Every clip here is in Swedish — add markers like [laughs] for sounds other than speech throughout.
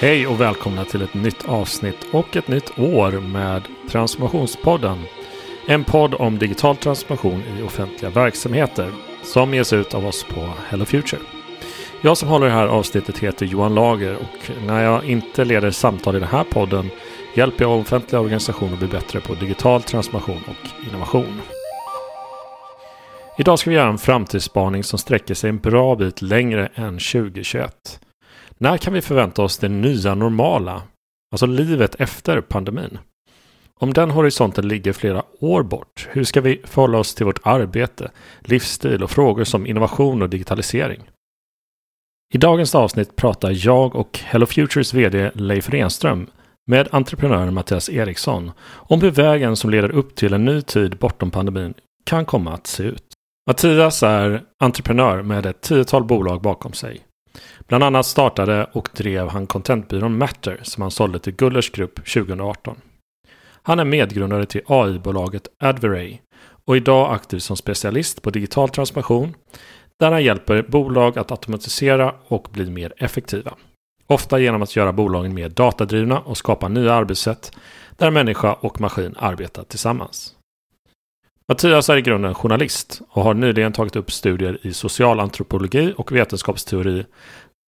Hej och välkomna till ett nytt avsnitt och ett nytt år med Transformationspodden. En podd om digital transformation i offentliga verksamheter som ges ut av oss på Hello Future. Jag som håller det här avsnittet heter Johan Lager och när jag inte leder samtal i den här podden hjälper jag offentliga organisationer att bli bättre på digital transformation och innovation. Idag ska vi göra en framtidsspaning som sträcker sig en bra bit längre än 2021. När kan vi förvänta oss det nya normala? Alltså livet efter pandemin. Om den horisonten ligger flera år bort, hur ska vi förhålla oss till vårt arbete, livsstil och frågor som innovation och digitalisering? I dagens avsnitt pratar jag och Hello Futures VD Leif Renström med entreprenören Mattias Eriksson om hur vägen som leder upp till en ny tid bortom pandemin kan komma att se ut. Mattias är entreprenör med ett tiotal bolag bakom sig. Bland annat startade och drev han contentbyrån Matter som han sålde till Gullers Grupp 2018. Han är medgrundare till AI-bolaget Adveray och idag aktiv som specialist på digital transformation där han hjälper bolag att automatisera och bli mer effektiva. Ofta genom att göra bolagen mer datadrivna och skapa nya arbetssätt där människa och maskin arbetar tillsammans. Mattias är i grunden journalist och har nyligen tagit upp studier i socialantropologi och vetenskapsteori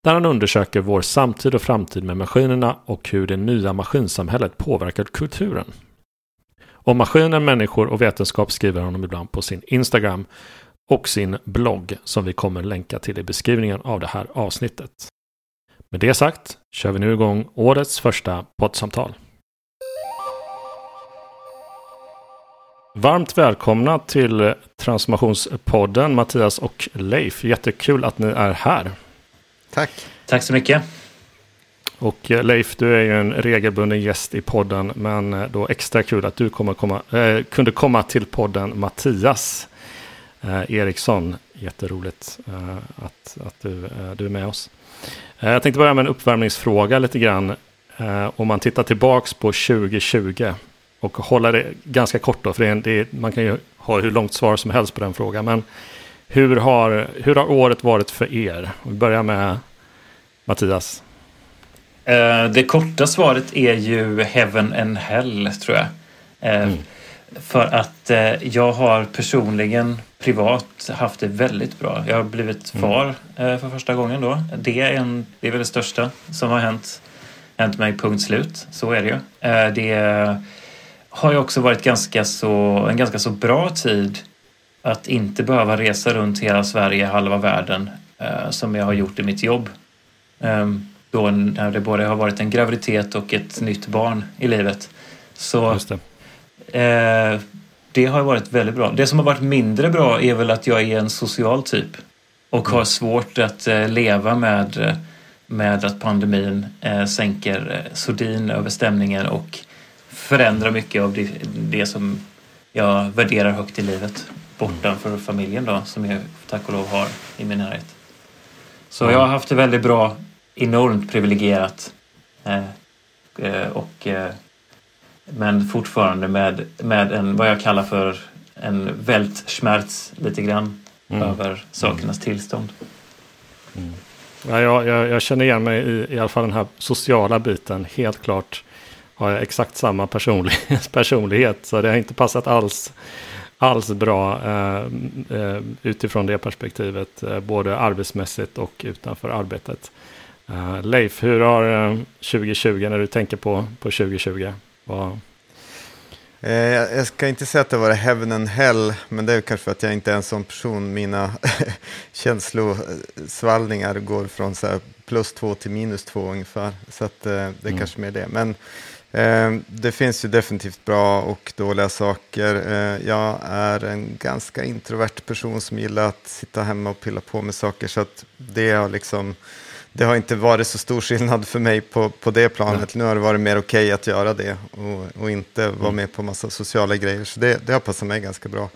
där han undersöker vår samtid och framtid med maskinerna och hur det nya maskinsamhället påverkar kulturen. Om maskiner, människor och vetenskap skriver honom ibland på sin Instagram och sin blogg som vi kommer länka till i beskrivningen av det här avsnittet. Med det sagt kör vi nu igång årets första poddsamtal. Varmt välkomna till Transformationspodden Mattias och Leif. Jättekul att ni är här. Tack. Tack så mycket. Och eh, Leif, du är ju en regelbunden gäst i podden, men eh, då extra kul att du kommer komma, äh, kunde komma till podden Mattias äh, Eriksson. Jätteroligt äh, att, att du, du är med oss. jag tänkte börja med en uppvärmningsfråga lite grann. om man tittar tillbaks på 2020 och hålla det ganska kort då, för det är, man kan ju ha hur långt svar som helst på den frågan. Men hur har, hur har året varit för er? Vi börjar med Mattias. Uh, det korta svaret är ju Heaven and Hell, tror jag. Uh, mm. För att uh, jag har personligen privat haft det väldigt bra. Jag har blivit mm. far för första gången då. Det är, en, det är väl det största som har hänt, hänt mig, punkt slut. Så är det ju. det har ju också varit ganska så, en ganska så bra tid att inte behöva resa runt hela Sverige, halva världen, eh, som jag har gjort i mitt jobb. Eh, då när det både har varit en graviditet och ett nytt barn i livet. Så det. Eh, det har varit väldigt bra. Det som har varit mindre bra är väl att jag är en social typ och har mm. svårt att eh, leva med, eh, med att pandemin eh, sänker sordin över stämningen och förändrar mycket av det, det som jag värderar högt i livet bortanför familjen då, som jag tack och lov har i min närhet. Så jag har haft det väldigt bra, enormt privilegierat. Eh, eh, och, eh, men fortfarande med, med en, vad jag kallar för en vältschmerz lite grann mm. över sakernas mm. tillstånd. Mm. Ja, jag, jag, jag, känner igen mig i, i alla fall den här sociala biten. Helt klart har jag exakt samma personlighet, [laughs] personlighet så det har inte passat alls alls bra eh, eh, utifrån det perspektivet, eh, både arbetsmässigt och utanför arbetet. Eh, Leif, hur har 2020, när du tänker på, på 2020? Vad... Jag ska inte säga att det var heaven and hell, men det är kanske för att jag inte är en sån person. Mina [laughs] känslosvallningar går från så plus två till minus två ungefär. Så att, det är mm. kanske mer det. Men det finns ju definitivt bra och dåliga saker. Ehm, jag är en ganska introvert person som gillar att sitta hemma och pilla på med saker. Så att det, har liksom, det har inte varit så stor skillnad för mig på, på det planet. Nu har det varit mer okej okay att göra det och, och inte vara mm. med på massa sociala grejer. Så det, det har passat mig ganska bra.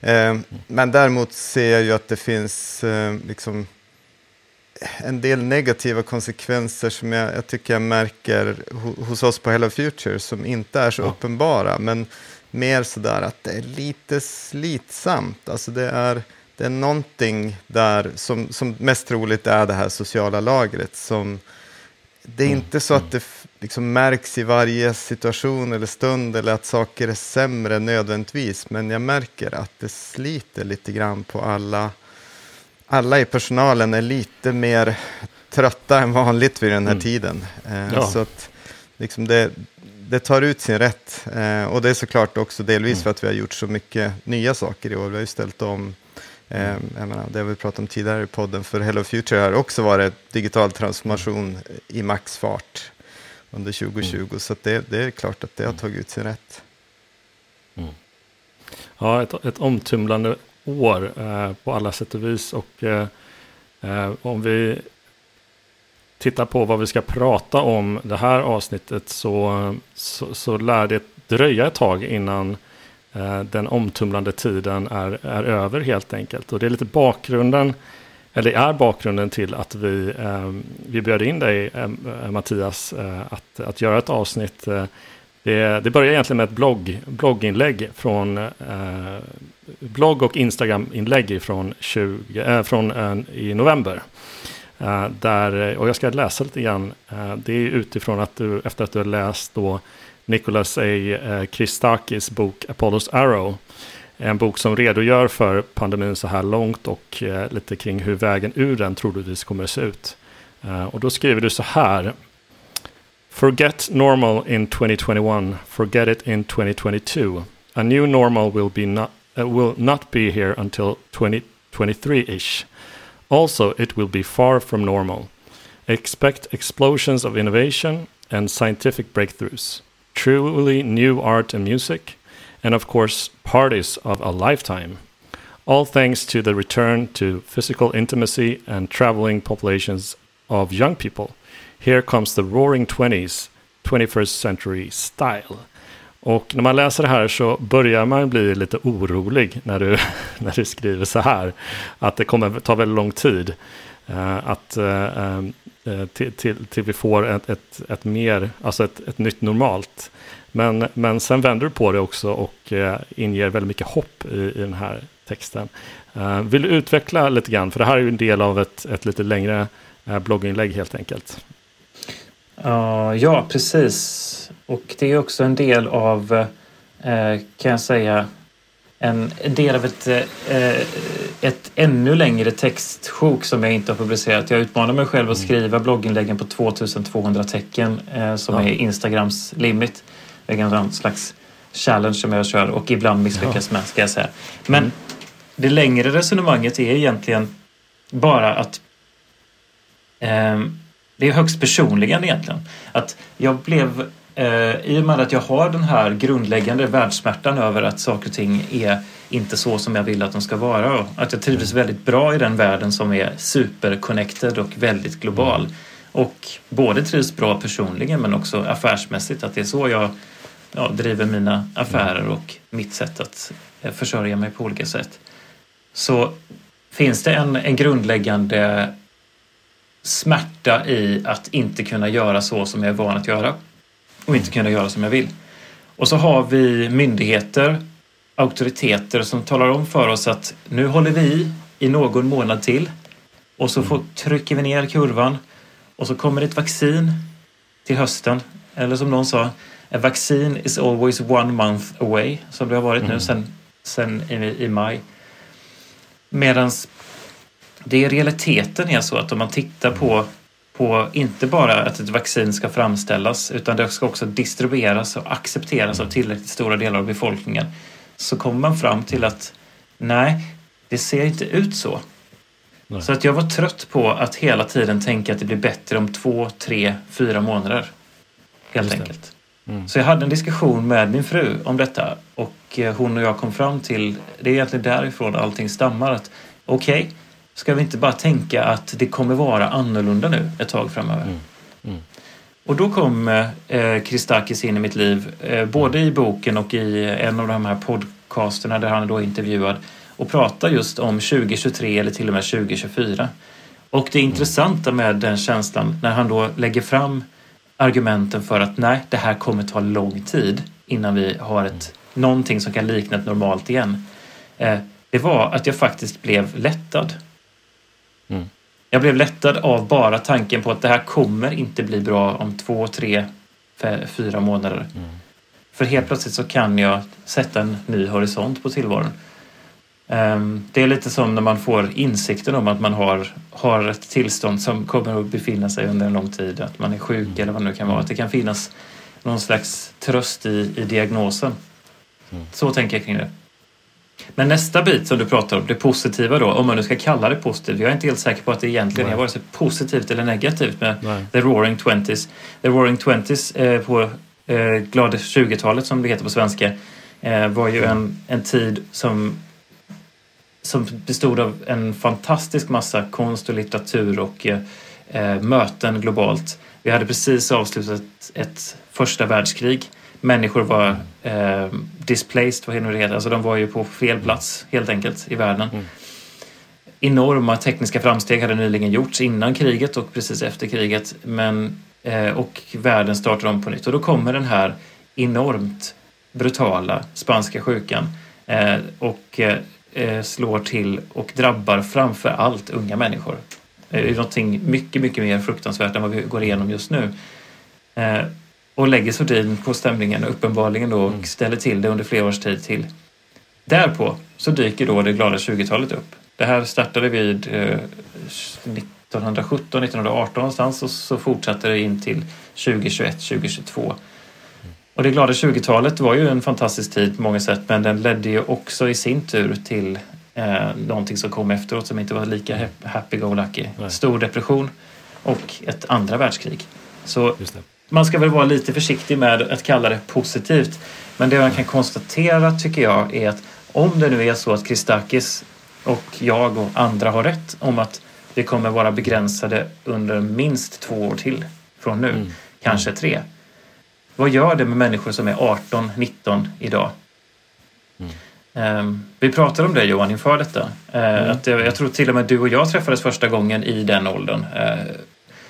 Ehm, men däremot ser jag ju att det finns liksom, en del negativa konsekvenser som jag, jag tycker jag märker hos oss på Hello Future som inte är så ja. uppenbara, men mer sådär att det är lite slitsamt. Alltså det är, det är någonting där som, som mest troligt är det här sociala lagret som det är mm. inte så att det liksom märks i varje situation eller stund eller att saker är sämre nödvändigtvis. Men jag märker att det sliter lite grann på alla. Alla i personalen är lite mer trötta än vanligt vid den här mm. tiden. Eh, ja. Så att liksom det, det tar ut sin rätt. Eh, och det är såklart också delvis mm. för att vi har gjort så mycket nya saker i år. Vi har ju ställt om Eh, jag menar, det har vi pratat om tidigare i podden, för Hello Future har också varit digital transformation i maxfart under 2020. Mm. Så det, det, är klart att det har mm. tagit ut sin rätt. Mm. Ja, ett, ett omtumlande år eh, på alla sätt och vis. Och eh, eh, om vi tittar på vad vi ska prata om det här avsnittet så, så, så lär det dröja ett tag innan Eh, den omtumlande tiden är, är över helt enkelt. Och det är lite bakgrunden, eller är bakgrunden till att vi, eh, vi bjöd in dig, eh, eh Mattias, eh, att, att göra ett avsnitt. Eh, det, det börjar egentligen med ett blogg, blogginlägg från eh, blogg och Instagram-inlägg från, 20, eh, från eh, i november. Eh, där, och jag ska läsa lite grann. det är utifrån att du, efter att du har läst då Nicholas A. Christakis bok Apollos Arrow. En bok som redogör för pandemin så här långt och eh, lite kring hur vägen ur den troligtvis kommer att se ut. Eh, och då skriver du så här. Forget normal in 2021, forget it in 2022. A new normal will, be not, uh, will not be here until 2023-ish. Also, it will be far from normal. Expect explosions of innovation and scientific breakthroughs truly new art and music, and of course, parties of a lifetime. All thanks to the return to physical intimacy and traveling populations of young people. Here comes the roaring 20s, 21st century style. Och när man läser det här så börjar man bli lite orolig när du, [laughs] när du skriver så här. Att det kommer ta väldigt lång tid. Uh, att uh, till, till, till vi får ett, ett, ett, mer, alltså ett, ett nytt normalt. Men, men sen vänder du på det också och inger väldigt mycket hopp i, i den här texten. Uh, vill du utveckla lite grann? För det här är ju en del av ett, ett lite längre uh, blogginlägg helt enkelt. Uh, ja, precis. Och det är också en del av, uh, kan jag säga, en, del av ett, eh, ett ännu längre textsjok som jag inte har publicerat. Jag utmanar mig själv att mm. skriva blogginläggen på 2200 tecken eh, som ja. är Instagrams limit. Det är en slags challenge som jag kör och ibland misslyckas ja. med ska jag säga. Men mm. det längre resonemanget är egentligen bara att eh, det är högst personligen egentligen. Att jag blev Eh, I och med att jag har den här grundläggande världssmärtan över att saker och ting är inte så som jag vill att de ska vara. Och att jag trivs väldigt bra i den världen som är superconnected och väldigt global. Och både trivs bra personligen men också affärsmässigt. Att det är så jag ja, driver mina affärer och mitt sätt att eh, försörja mig på olika sätt. Så finns det en, en grundläggande smärta i att inte kunna göra så som jag är van att göra och inte kunna göra som jag vill. Och så har vi myndigheter, auktoriteter som talar om för oss att nu håller vi i någon månad till och så får, trycker vi ner kurvan och så kommer ett vaccin till hösten. Eller som någon sa, a vaccine is always one month away, som det har varit mm. nu sen, sen i, i maj. Medan det i realiteten är så att om man tittar på på inte bara att ett vaccin ska framställas utan det ska också distribueras och accepteras av tillräckligt stora delar av befolkningen så kommer man fram till att nej, det ser inte ut så. Nej. Så att jag var trött på att hela tiden tänka att det blir bättre om två, tre, fyra månader. Helt enkelt. Mm. Så jag hade en diskussion med min fru om detta och eh, hon och jag kom fram till, det är egentligen därifrån allting stammar, att okej, okay, Ska vi inte bara tänka att det kommer vara annorlunda nu ett tag framöver? Mm. Mm. Och då kom eh, Christakis in i mitt liv, eh, både i boken och i en av de här podcasterna där han är då intervjuad och pratar just om 2023 eller till och med 2024. Och det intressanta med den känslan när han då lägger fram argumenten för att nej, det här kommer ta lång tid innan vi har ett, någonting som kan likna ett normalt igen. Eh, det var att jag faktiskt blev lättad. Mm. Jag blev lättad av bara tanken på att det här kommer inte bli bra om två, tre, fyra månader. Mm. För helt plötsligt så kan jag sätta en ny horisont på tillvaron. Um, det är lite som när man får insikten om att man har, har ett tillstånd som kommer att befinna sig under en lång tid. Att man är sjuk mm. eller vad det nu kan vara. Att det kan finnas någon slags tröst i, i diagnosen. Mm. Så tänker jag kring det. Men nästa bit som du pratar om, det positiva då, om man nu ska kalla det positivt. Jag är inte helt säker på att det egentligen Nej. är vare sig positivt eller negativt med Nej. The Roaring Twenties. The Roaring Twenties eh, på eh, glada 20-talet som det heter på svenska eh, var ju en, en tid som som bestod av en fantastisk massa konst och litteratur och eh, möten globalt. Vi hade precis avslutat ett första världskrig människor var eh, displaced, vad det heter. Alltså de var ju på fel plats helt enkelt i världen. Mm. Enorma tekniska framsteg hade nyligen gjorts innan kriget och precis efter kriget. Men, eh, och världen startade om på nytt. Och då kommer den här enormt brutala spanska sjukan eh, och eh, eh slår till och drabbar framför allt unga människor. Eh, det är någonting mycket, mycket mer fruktansvärt än vad vi går igenom just nu. Eh, och lägger sordin på stämningen uppenbarligen då och mm. ställer till det under flera års tid till. Därpå så dyker då det glada 20-talet upp. Det här startade vid eh, 1917, 1918 någonstans och så fortsatte det in till 2021, 2022. Och det glada 20-talet var ju en fantastisk tid på många sätt men den ledde ju också i sin tur till eh, någonting som kom efteråt som inte var lika happy-go-lucky. Stor depression och ett andra världskrig. Så man ska väl vara lite försiktig med att kalla det positivt. Men det man kan konstatera tycker jag är att om det nu är så att Christakis och jag och andra har rätt om att vi kommer vara begränsade under minst två år till från nu, mm. kanske tre. Vad gör det med människor som är 18, 19 idag? Mm. Um, vi pratade om det Johan inför detta. Uh, mm. att jag, jag, tror till och med du och jag träffades första gången i den åldern. Uh,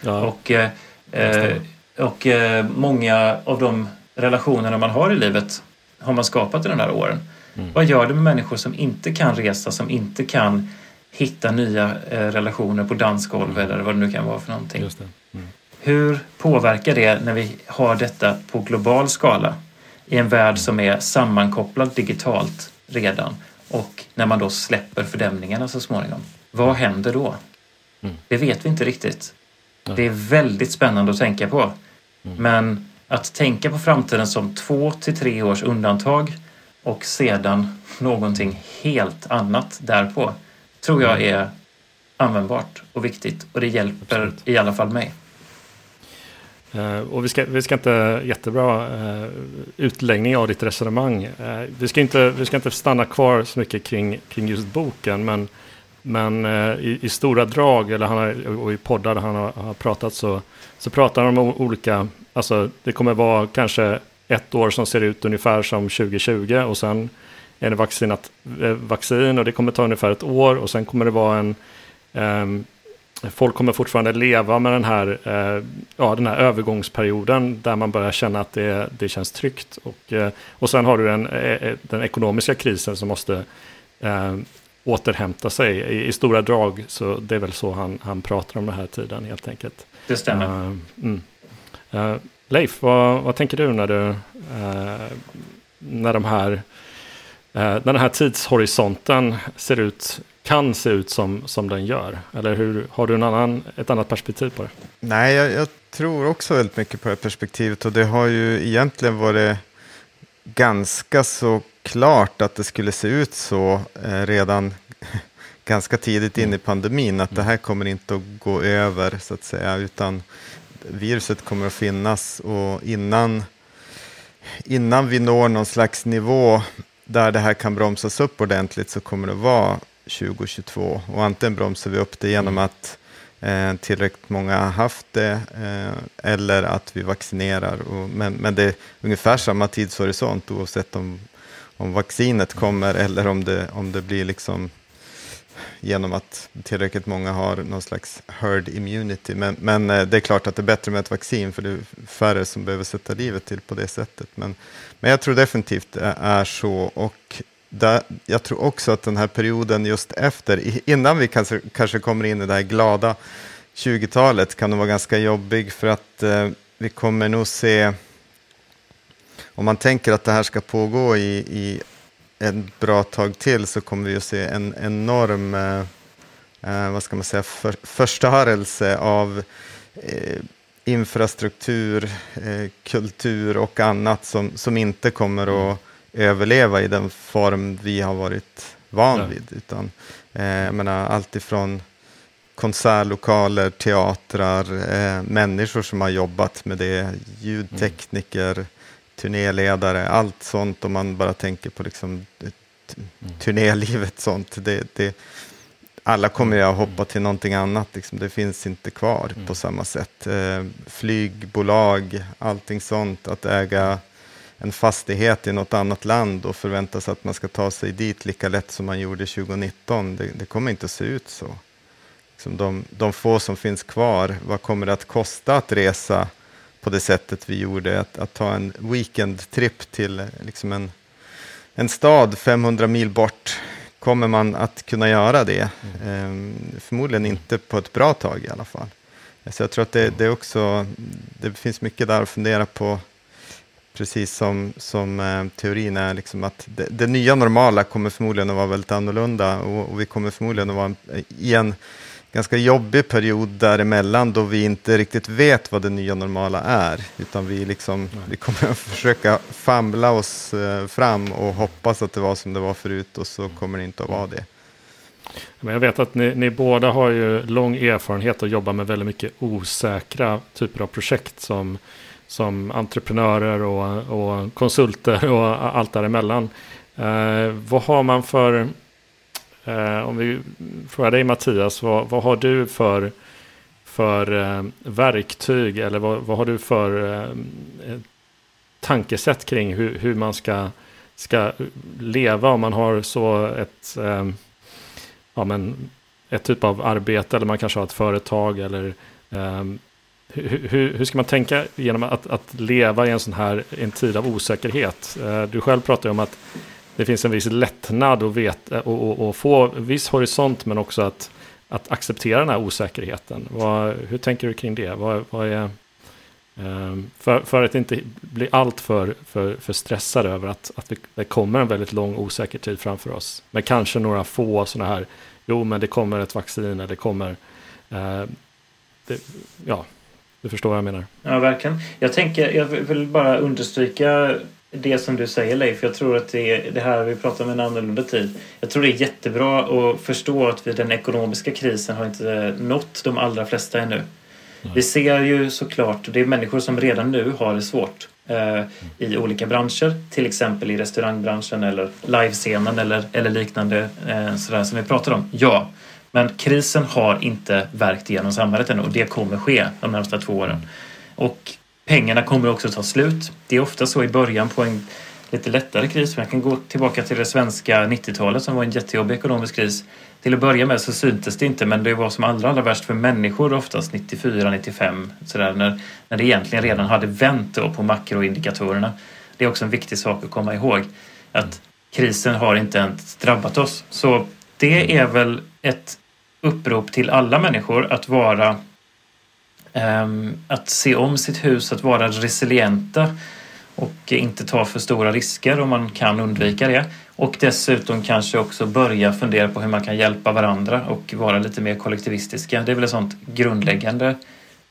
ja. Och uh, och eh, många av de relationerna man har i livet har man skapat i de här åren. Mm. Vad gör det med människor som inte kan resa, som inte kan hitta nya eh, relationer på dansgolv mm. eller vad det nu kan vara för någonting. Mm. Hur påverkar det när vi har detta på global skala i en värld som är sammankopplad digitalt redan och när man då släpper fördämningarna så småningom? Vad händer då? Mm. Det vet vi inte riktigt. Det är väldigt spännande att tänka på. Mm. Men att tänka på framtiden som två till tre års undantag och sedan någonting helt annat därpå tror jag mm. är användbart och viktigt och det hjälper Absolut. i alla fall mig. Uh, och vi ska, vi ska inte, jättebra uh, utläggning av ditt resonemang. Uh, vi, ska inte, vi ska inte stanna kvar så mycket kring, kring just boken, men, men i, i, stora drag, eller han har, och i poddar han har, har pratat så, så pratar han om olika, alltså det kommer vara kanske ett år som ser ut ungefär som 2020 och sen är det vaccinat, eh, vaccin och det kommer ta ungefär ett år och sen kommer det vara en um, Folk kommer fortfarande leva med den här, uh, ja, den här övergångsperioden där man börjar känna att det, det känns tryggt. Och, uh, och sen har du en, uh, den ekonomiska krisen som måste ehm, återhämta sig. I, I, stora drag så det är väl så han, han pratar om den här tiden helt enkelt. Det stämmer. Uh, mm. uh, Leif, vad, vad, tänker du när, du, uh, när, de här, när den här tidshorisonten ser ut, kan se ut som, som den gör? Eller hur, har du en annan, ett annat perspektiv på det? Nej, jag, jag tror också väldigt mycket på det perspektivet och det har ju egentligen varit ganska så klart att det skulle se ut så eh, redan ganska tidigt in i pandemin att det här kommer inte att gå över så att säga utan viruset kommer att finnas. Och innan, innan vi når någon slags nivå där det här kan bromsas upp ordentligt så kommer det vara 2022 och antingen bromsar vi upp det genom att eh, tillräckligt många har haft det eh, eller att vi vaccinerar. Och, men, men det är ungefär samma tidshorisont oavsett om, om vaccinet kommer eller om det, om det blir liksom genom att tillräckligt många har någon slags herd immunity. Men, men eh, det är klart att det är bättre med ett vaccin för det är färre som behöver sätta livet till på det sättet. Men, men jag tror definitivt det är så. Och där, jag tror också att den här perioden just efter, innan vi kanske, kanske kommer in i det här glada 20-talet, kan nog vara ganska jobbig för att eh, vi kommer nog se, om man tänker att det här ska pågå i, i en bra tag till så kommer vi att se en enorm, eh, eh, vad ska man säga, för, förstörelse av eh, infrastruktur, eh, kultur och annat som, som inte kommer att överleva i den form vi har varit van vid. Utan, eh, jag menar, allt ifrån konsertlokaler, teatrar, eh, människor som har jobbat med det, ljudtekniker. Turnéledare, allt sånt om man bara tänker på liksom, mm. turnélivet sånt. Det, det, alla kommer ju att hoppa till någonting annat, liksom. det finns inte kvar mm. på samma sätt. Eh, flygbolag, allting sånt, att äga en fastighet i något annat land och förvänta sig att man ska ta sig dit lika lätt som man gjorde 2019, det, det kommer inte att se ut så. Liksom de, de få som finns kvar, vad kommer det att kosta att resa på det sättet vi gjorde, att, att ta en weekendtrip till liksom en, en stad 500 mil bort kommer man att kunna göra det? Mm. Ehm, förmodligen inte på ett bra tag i alla fall. Så jag tror att det, det, också, det finns mycket där att fundera på, precis som, som eh, teorin är, liksom att det, det, nya normala kommer förmodligen att vara väldigt annorlunda och, och vi kommer förmodligen att vara i en ganska jobbig period däremellan då vi inte riktigt vet vad det nya normala är. Utan vi, liksom, vi kommer att [laughs] försöka famla oss eh, fram och hoppas att det var som det var förut och så kommer det inte att vara det. Men jag vet att ni, ni båda har ju lång erfarenhet att jobba med väldigt mycket osäkra typer av projekt som, som entreprenörer och, och konsulter och allt däremellan. Eh, vad har man för Eh, om vi frågar dig Mattias, vad, vad har du för, för eh, verktyg eller vad, vad, har du för eh, eh, tankesätt kring hur, hur man ska, ska leva om man har så ett, eh, ja, men, ett typ av arbete eller man kanske har ett företag eller eh, hur, hur, hur, ska man tänka genom att, att leva i en sån här en tid av osäkerhet? Eh, du själv pratar ju om att det finns en viss lättnad och, veta, eh, och, och, och få viss horisont men också att, att acceptera den här osäkerheten. Vad, hur tänker du kring det? Vad, vad är, ehm, för, för att inte bli alltför för, för, stressad över att, att det kommer en väldigt lång osäker tid framför oss. Men kanske några få sådana här, jo men det kommer ett vaccin eller det kommer, eh, det, ja, du förstår vad jag menar. Ja, verkligen. Jag tänker, jag vill bara understryka det som du säger Leif. Jag tror att det, är, det här vi pratar om en annorlunda tid. Jag tror det är jättebra att förstå att vi, den ekonomiska krisen har inte nått de allra flesta ännu. Vi ser ju såklart, det är människor som redan nu har det svårt eh, i olika branscher. Till exempel i restaurangbranschen eller livescenen eller, eller liknande eh, sådär som vi pratar om. Ja, men krisen har inte verkt igenom samhället ännu och det kommer ske de närmsta två åren. Och pengarna kommer också ta slut. Det är ofta så i början på en lite lättare kris. Man kan gå tillbaka till det svenska 90-talet som var en jättejobbig ekonomisk kris. Till att börja med så syntes det inte men det var som allra, allra värst för människor oftast 94, 95 sådär när, när det egentligen redan hade vänt då på makroindikatorerna. Det är också en viktig sak att komma ihåg att krisen har inte ens drabbat oss. Så det är väl ett upprop till alla människor att vara Ehm, att se om sitt hus, att vara resilienta och inte ta för stora risker om man kan undvika det. Och dessutom kanske också börja fundera på hur man kan hjälpa varandra och vara lite mer kollektivistiska. Det är väl ett sånt grundläggande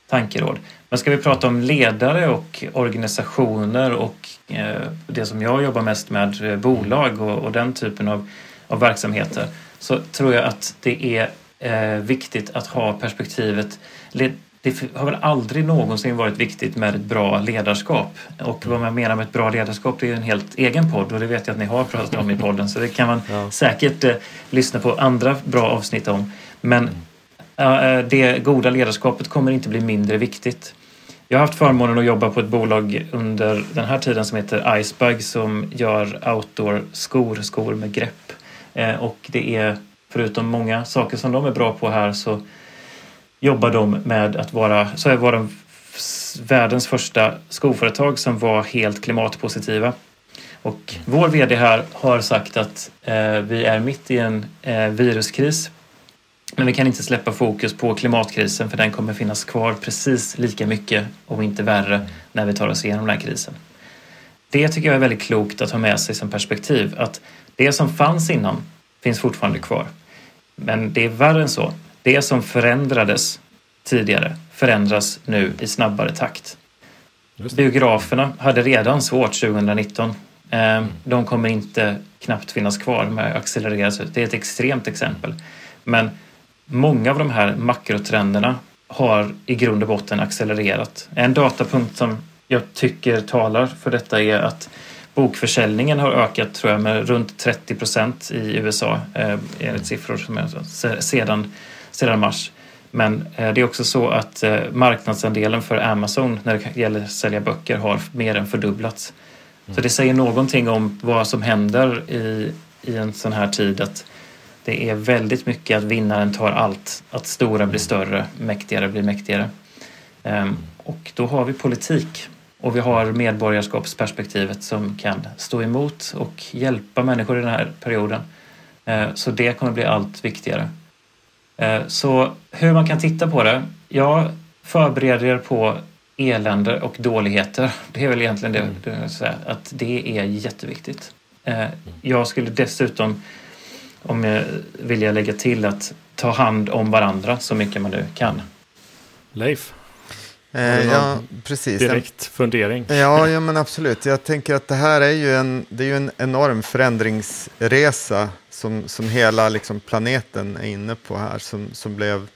tankeråd. Men ska vi prata om ledare och organisationer och eh, det som jag jobbar mest med, eh, bolag och, och den typen av, av verksamheter, så tror jag att det är eh, viktigt att ha perspektivet det har väl aldrig någonsin varit viktigt med ett bra ledarskap. Och vad man menar med ett bra ledarskap det är en helt egen podd och det vet jag att ni har pratat om i podden så det kan man ja. säkert eh, lyssna på andra bra avsnitt om. Men eh, det goda ledarskapet kommer inte bli mindre viktigt. Jag har haft förmånen att jobba på ett bolag under den här tiden som heter Icebug som gör outdoor-skor, skor med grepp. Eh, och det är förutom många saker som de är bra på här så jobbar de med att vara, så är våra världens första skoföretag som var helt klimatpositiva. Och vår VD här har sagt att eh, vi är mitt i en eh, viruskris. Men vi kan inte släppa fokus på klimatkrisen för den kommer finnas kvar precis lika mycket, om inte värre, när vi tar oss igenom den här krisen. Det tycker jag är väldigt klokt att ha med sig som perspektiv. Att det som fanns innan finns fortfarande kvar. Men det är värre än så. Det som förändrades tidigare förändras nu i snabbare takt. Biograferna hade redan svårt 2019. Ehm, de kommer inte knappt finnas kvar med accelereras Det är ett extremt exempel. Men många av de här makrotrenderna har i grund och botten accelererat. En datapunkt som jag tycker talar för detta är att bokförsäljningen har ökat tror jag med runt 30 procent i USA eh, enligt siffror som är, sedan, sedan mars. Men eh, det är också så att eh, marknadsandelen för Amazon när det gäller att sälja böcker har mer än fördubblats. Så det säger någonting om vad som händer i, i en sån här tid att det är väldigt mycket att vinnaren tar allt, att stora blir större, mäktigare blir mäktigare. Ehm, och då har vi politik och vi har medborgarskapsperspektivet som kan stå emot och hjälpa människor i den här perioden. Eh, så det kommer bli allt viktigare. Uh, så hur man kan titta på det? Ja, förbered er på elände och dåligheter. [laughs] Det är väl egentligen det, mm. det säga, att det är jätteviktigt. Uh, jag skulle dessutom om jag vill jag lägga till att ta hand om varandra så mycket man nu kan. Leif? Eh, ja, precis. Direkt fundering. Ja, ja, men absolut. Jag tänker att det här är ju en, det är ju en enorm förändringsresa som, som hela liksom, planeten är inne på här, som, som blev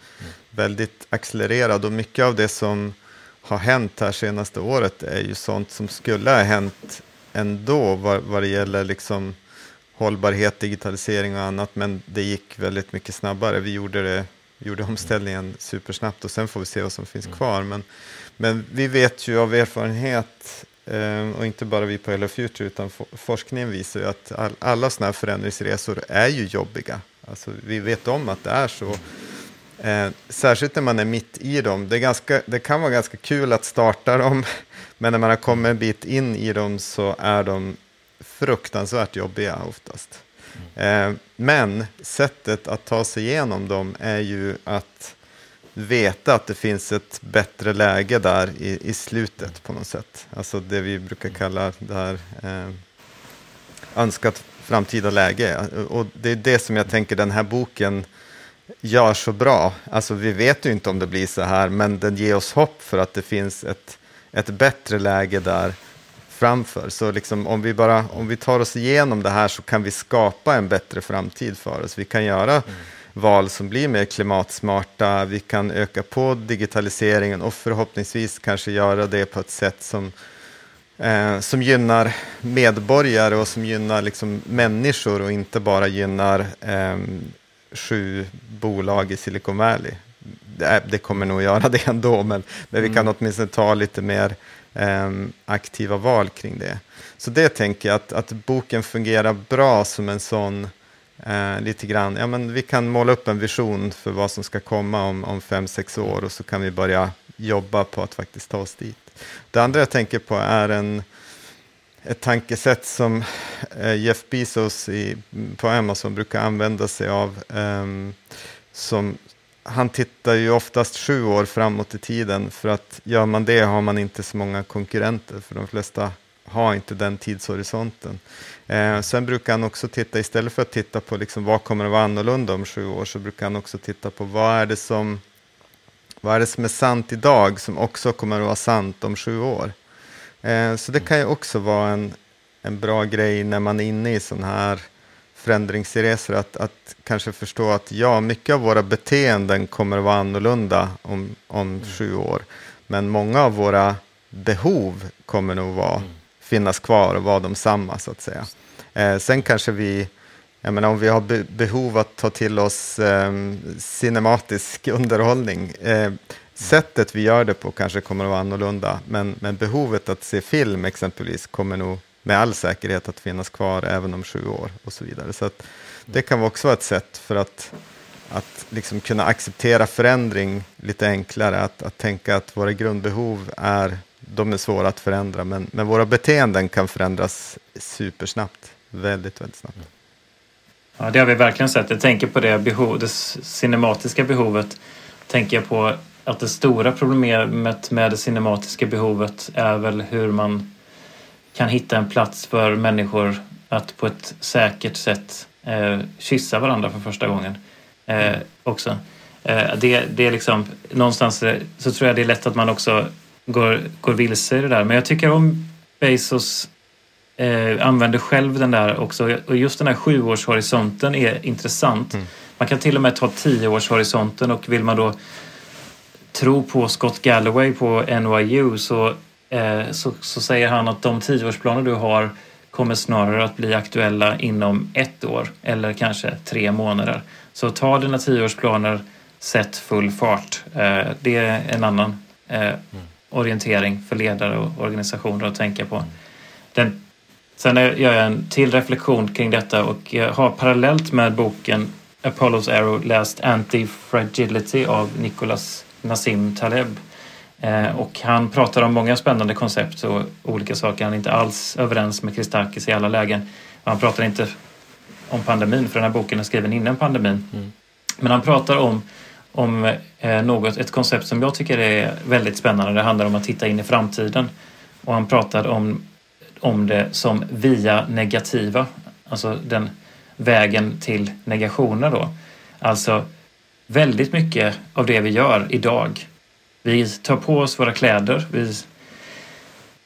väldigt accelererad. Och mycket av det som har hänt här senaste året är ju sånt som skulle ha hänt ändå vad, vad det gäller liksom, hållbarhet, digitalisering och annat, men det gick väldigt mycket snabbare. Vi gjorde, det, gjorde omställningen supersnabbt och sen får vi se vad som finns mm. kvar. Men, men vi vet ju av erfarenhet, eh, och inte bara vi på Hello Future, utan forskningen visar ju att all, alla sådana här förändringsresor är ju jobbiga. Alltså, vi vet om att det är så. Eh, särskilt när man är mitt i dem. Det, är ganska, det kan vara ganska kul att starta dem, [laughs] men när man har kommit en bit in i dem så är de fruktansvärt jobbiga oftast. Eh, men sättet att ta sig igenom dem är ju att veta att det finns ett bättre läge där i, i slutet på något sätt. Alltså det vi brukar kalla det här eh, önskat framtida läge. Och det är det som jag tänker den här boken gör så bra. Alltså vi vet ju inte om det blir så här, men den ger oss hopp för att det finns ett, ett bättre läge där framför. Så liksom, om, vi bara, om vi tar oss igenom det här så kan vi skapa en bättre framtid för oss. Vi kan göra mm. val som blir mer klimatsmarta, vi kan öka på digitaliseringen och förhoppningsvis kanske göra det på ett sätt som, eh, som gynnar medborgare och som gynnar liksom människor och inte bara gynnar eh, sju bolag i Silicon Valley. Det, det kommer nog göra det ändå, men, men vi kan mm. åtminstone ta lite mer eh, aktiva val kring det. Så det tänker jag att, att boken fungerar bra som en sån, eh, lite grann, ja men vi kan måla upp en vision för vad som ska komma om, om fem, sex år och så kan vi börja jobba på att faktiskt ta oss dit. Det andra jag tänker på är en, ett tankesätt som eh, Jeff Bezos i, på Amazon brukar använda sig av. Um, som, han tittar ju oftast sju år framåt i tiden för att gör man det har man inte så många konkurrenter för de flesta har inte den tidshorisonten. Eh, sen brukar han också titta, istället för att titta på liksom vad kommer att vara annorlunda om sju år, så brukar han också titta på vad är det som, vad är, det som är sant idag som också kommer att vara sant om sju år. Eh, så det kan ju också vara en, en bra grej när man är inne i sån här förändringsresor att, att kanske förstå att ja, mycket av våra beteenden kommer att vara annorlunda om, om mm. sju år. Men många av våra behov kommer nog vara, mm. finnas kvar och vara de samma så att säga. Eh, sen kanske vi, jag menar om vi har be behov att ta till oss eh, cinematisk underhållning, eh, sättet vi gör det på kanske kommer att vara annorlunda, men, men behovet att se film exempelvis kommer nog med all säkerhet att finnas kvar även om sju år och så vidare. Så det kan också vara ett sätt för att, att liksom kunna acceptera förändring lite enklare, att, att tänka att våra grundbehov är de är svåra att förändra, men, men våra beteenden kan förändras supersnabbt. Väldigt, väldigt snabbt. Ja, det har vi verkligen sett. Jag tänker på det, behov, det cinematiska behovet. Tänker jag på att det stora problemet med det cinematiska behovet är väl hur man kan hitta en plats för människor att på ett säkert sätt eh, kyssa varandra för första gången eh, också. Eh, det, det är liksom, någonstans så tror jag det är lätt att man också går, går vilse i det där. Men jag tycker om Bezos eh, använder själv den där också. Och just den här sjuårshorisonten är intressant. Mm. Man kan till och med ta tioårshorisonten och vill man då tro på Scott Galloway på NYU så, eh, så, så, säger han att de tioårsplaner du har kommer snarare att bli aktuella inom ett år eller kanske tre månader. Så ta dina tioårsplaner, sätt full fart. Eh, det är en annan eh, mm. orientering för ledare och organisationer att tänka på. Den, sen gör jag en till reflektion kring detta och jag har parallellt med boken Apollos Arrow läst Anti-Fragility av Nicholas Nassim Taleb. Eh, och han pratar om många spännande koncept och olika saker. Han är inte alls överens med Christakis i alla lägen. Han pratar inte om pandemin, för den här boken är skriven innan pandemin. Mm. Men han pratar om, om eh, något, ett koncept som jag tycker är väldigt spännande. Det handlar om att titta in i framtiden. Och han pratar om, om det som via negativa, alltså den vägen till negationer då. Alltså väldigt mycket av det vi gör idag. Vi tar på oss våra kläder. Vi,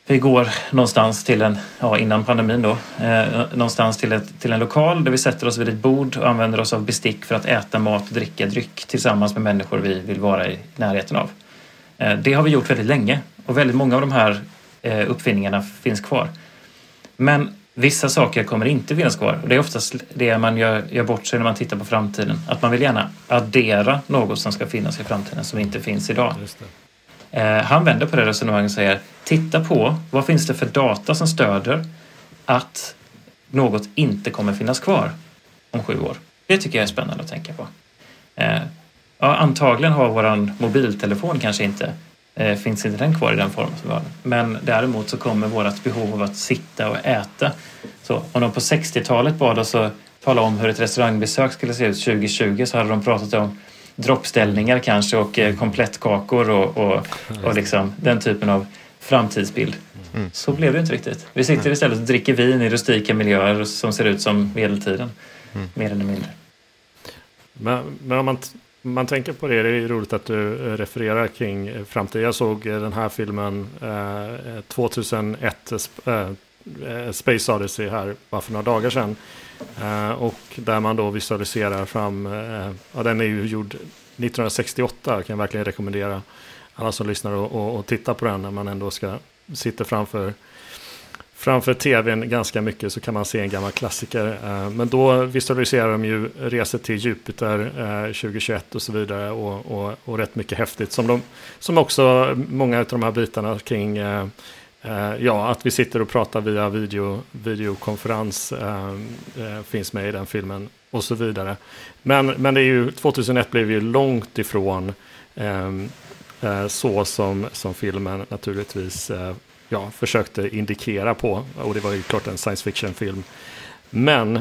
vi går någonstans till en, ja innan pandemin då, eh, någonstans till, ett, till en lokal där vi sätter oss vid ett bord och använder oss av bestick för att äta mat och dricka dryck tillsammans med människor vi vill vara i närheten av. Eh, det har vi gjort väldigt länge och väldigt många av de här eh, uppfinningarna finns kvar. Men Vissa saker kommer inte finnas kvar och det är oftast det man gör, gör bort sig när man tittar på framtiden. Att man vill gärna addera något som ska finnas i framtiden som inte finns idag. Eh, han vänder på det resonemanget och säger titta på vad finns det för data som stöder att något inte kommer finnas kvar om sju år. Det tycker jag är spännande att tänka på. Eh, ja, antagligen har våran mobiltelefon kanske inte eh, finns inte den kvar i den formen som vi har Men däremot så kommer vårt behov av att sitta och äta. Så om de på 60-talet bad oss att tala om hur ett restaurangbesök skulle se ut 2020 så hade de pratat om droppställningar kanske och eh, komplettkakor och, och, och liksom den typen av framtidsbild. Mm. Så blev det inte riktigt. Vi sitter istället och dricker vin i rustika miljöer som ser ut som medeltiden. Mm. Mer eller mindre. Men, men om man man tänker på det, det är roligt att du eh, refererar kring eh, framtiden. Jag såg eh, den här filmen eh, 2001, eh, Space Odyssey här bara för några dagar sedan. Eh, och där man då visualiserar fram, ja den är ju gjord 1968, kan jag verkligen rekommendera alla som lyssnar och, och, och tittar på den när man ändå ska sitta framför framför tvn ganska mycket så kan man se en gammal klassiker. Eh, men då visualiserar de ju resor till Jupiter eh, 2021 och så vidare och, och, och rätt mycket häftigt som, de, som också många av de här bitarna kring eh, ja, att vi sitter och pratar via video, videokonferens finns med i den filmen och så vidare. Men, men det är ju, 2001 blev ju långt ifrån så som, som filmen naturligtvis ja, försökte indikera på. Och det var ju klart en science fiction-film. Men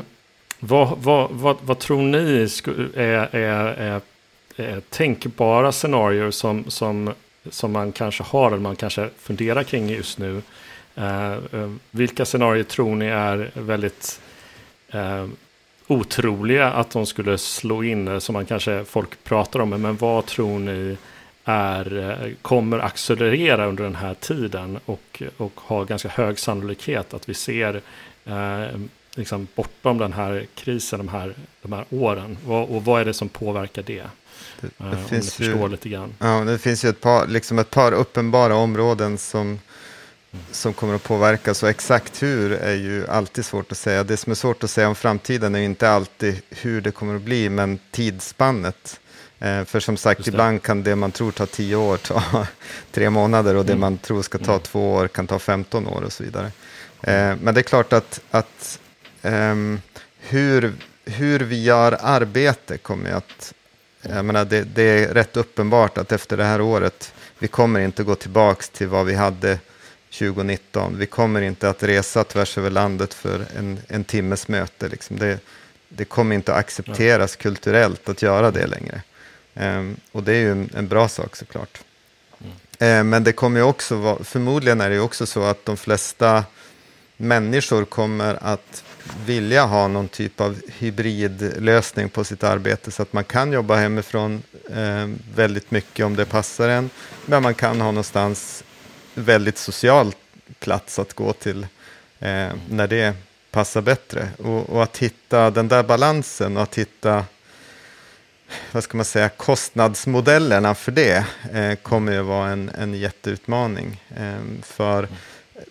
vad, vad, vad, vad tror ni är, är, är, är tänkbara scenarier som, som, som man kanske har eller man kanske funderar kring just nu? Eh, eh vilka scenarier tror ni är väldigt eh, otroliga att de skulle slå in, eh, som man kanske folk pratar om, men vad tror ni är, eh, kommer accelerera under den här tiden och, och har ganska hög sannolikhet att vi ser eh, liksom bortom den här krisen, de här, de här åren. Och, och vad är det som påverkar det? Det, det eh, finns ju, lite grann. Ja, det finns ju ett par, liksom ett par uppenbara områden som, som kommer att påverkas och exakt hur är ju alltid svårt att säga. Det som är svårt att säga om framtiden är inte alltid hur det kommer att bli, men tidsspannet. Eh, för som sagt, ibland kan det man tror tar tio år ta [laughs] tre månader och det mm. man tror ska ta mm. två år kan ta 15 år och så vidare. Eh, men det är klart att, att um, hur, hur vi gör arbete kommer att Jag menar, det, det, är rätt uppenbart att efter det här året, vi kommer inte gå tillbaka till vad vi hade 2019. Vi kommer inte att resa tvärs över landet för en, en timmes möte. Liksom. Det, det kommer inte att accepteras kulturellt att göra det längre. Ehm, och det är ju en, bra sak såklart. Mm. Men det kommer ju också vara, förmodligen är det ju också så att de flesta människor kommer att vilja ha någon typ av hybridlösning på sitt arbete så att man kan jobba hemifrån eh, väldigt mycket om det passar en. Men man kan ha någonstans väldigt social plats att gå till eh, när det passar bättre. Och, och, att hitta den där balansen och att hitta vad ska man säga, kostnadsmodellerna för det eh, kommer ju vara en, en jätteutmaning eh, för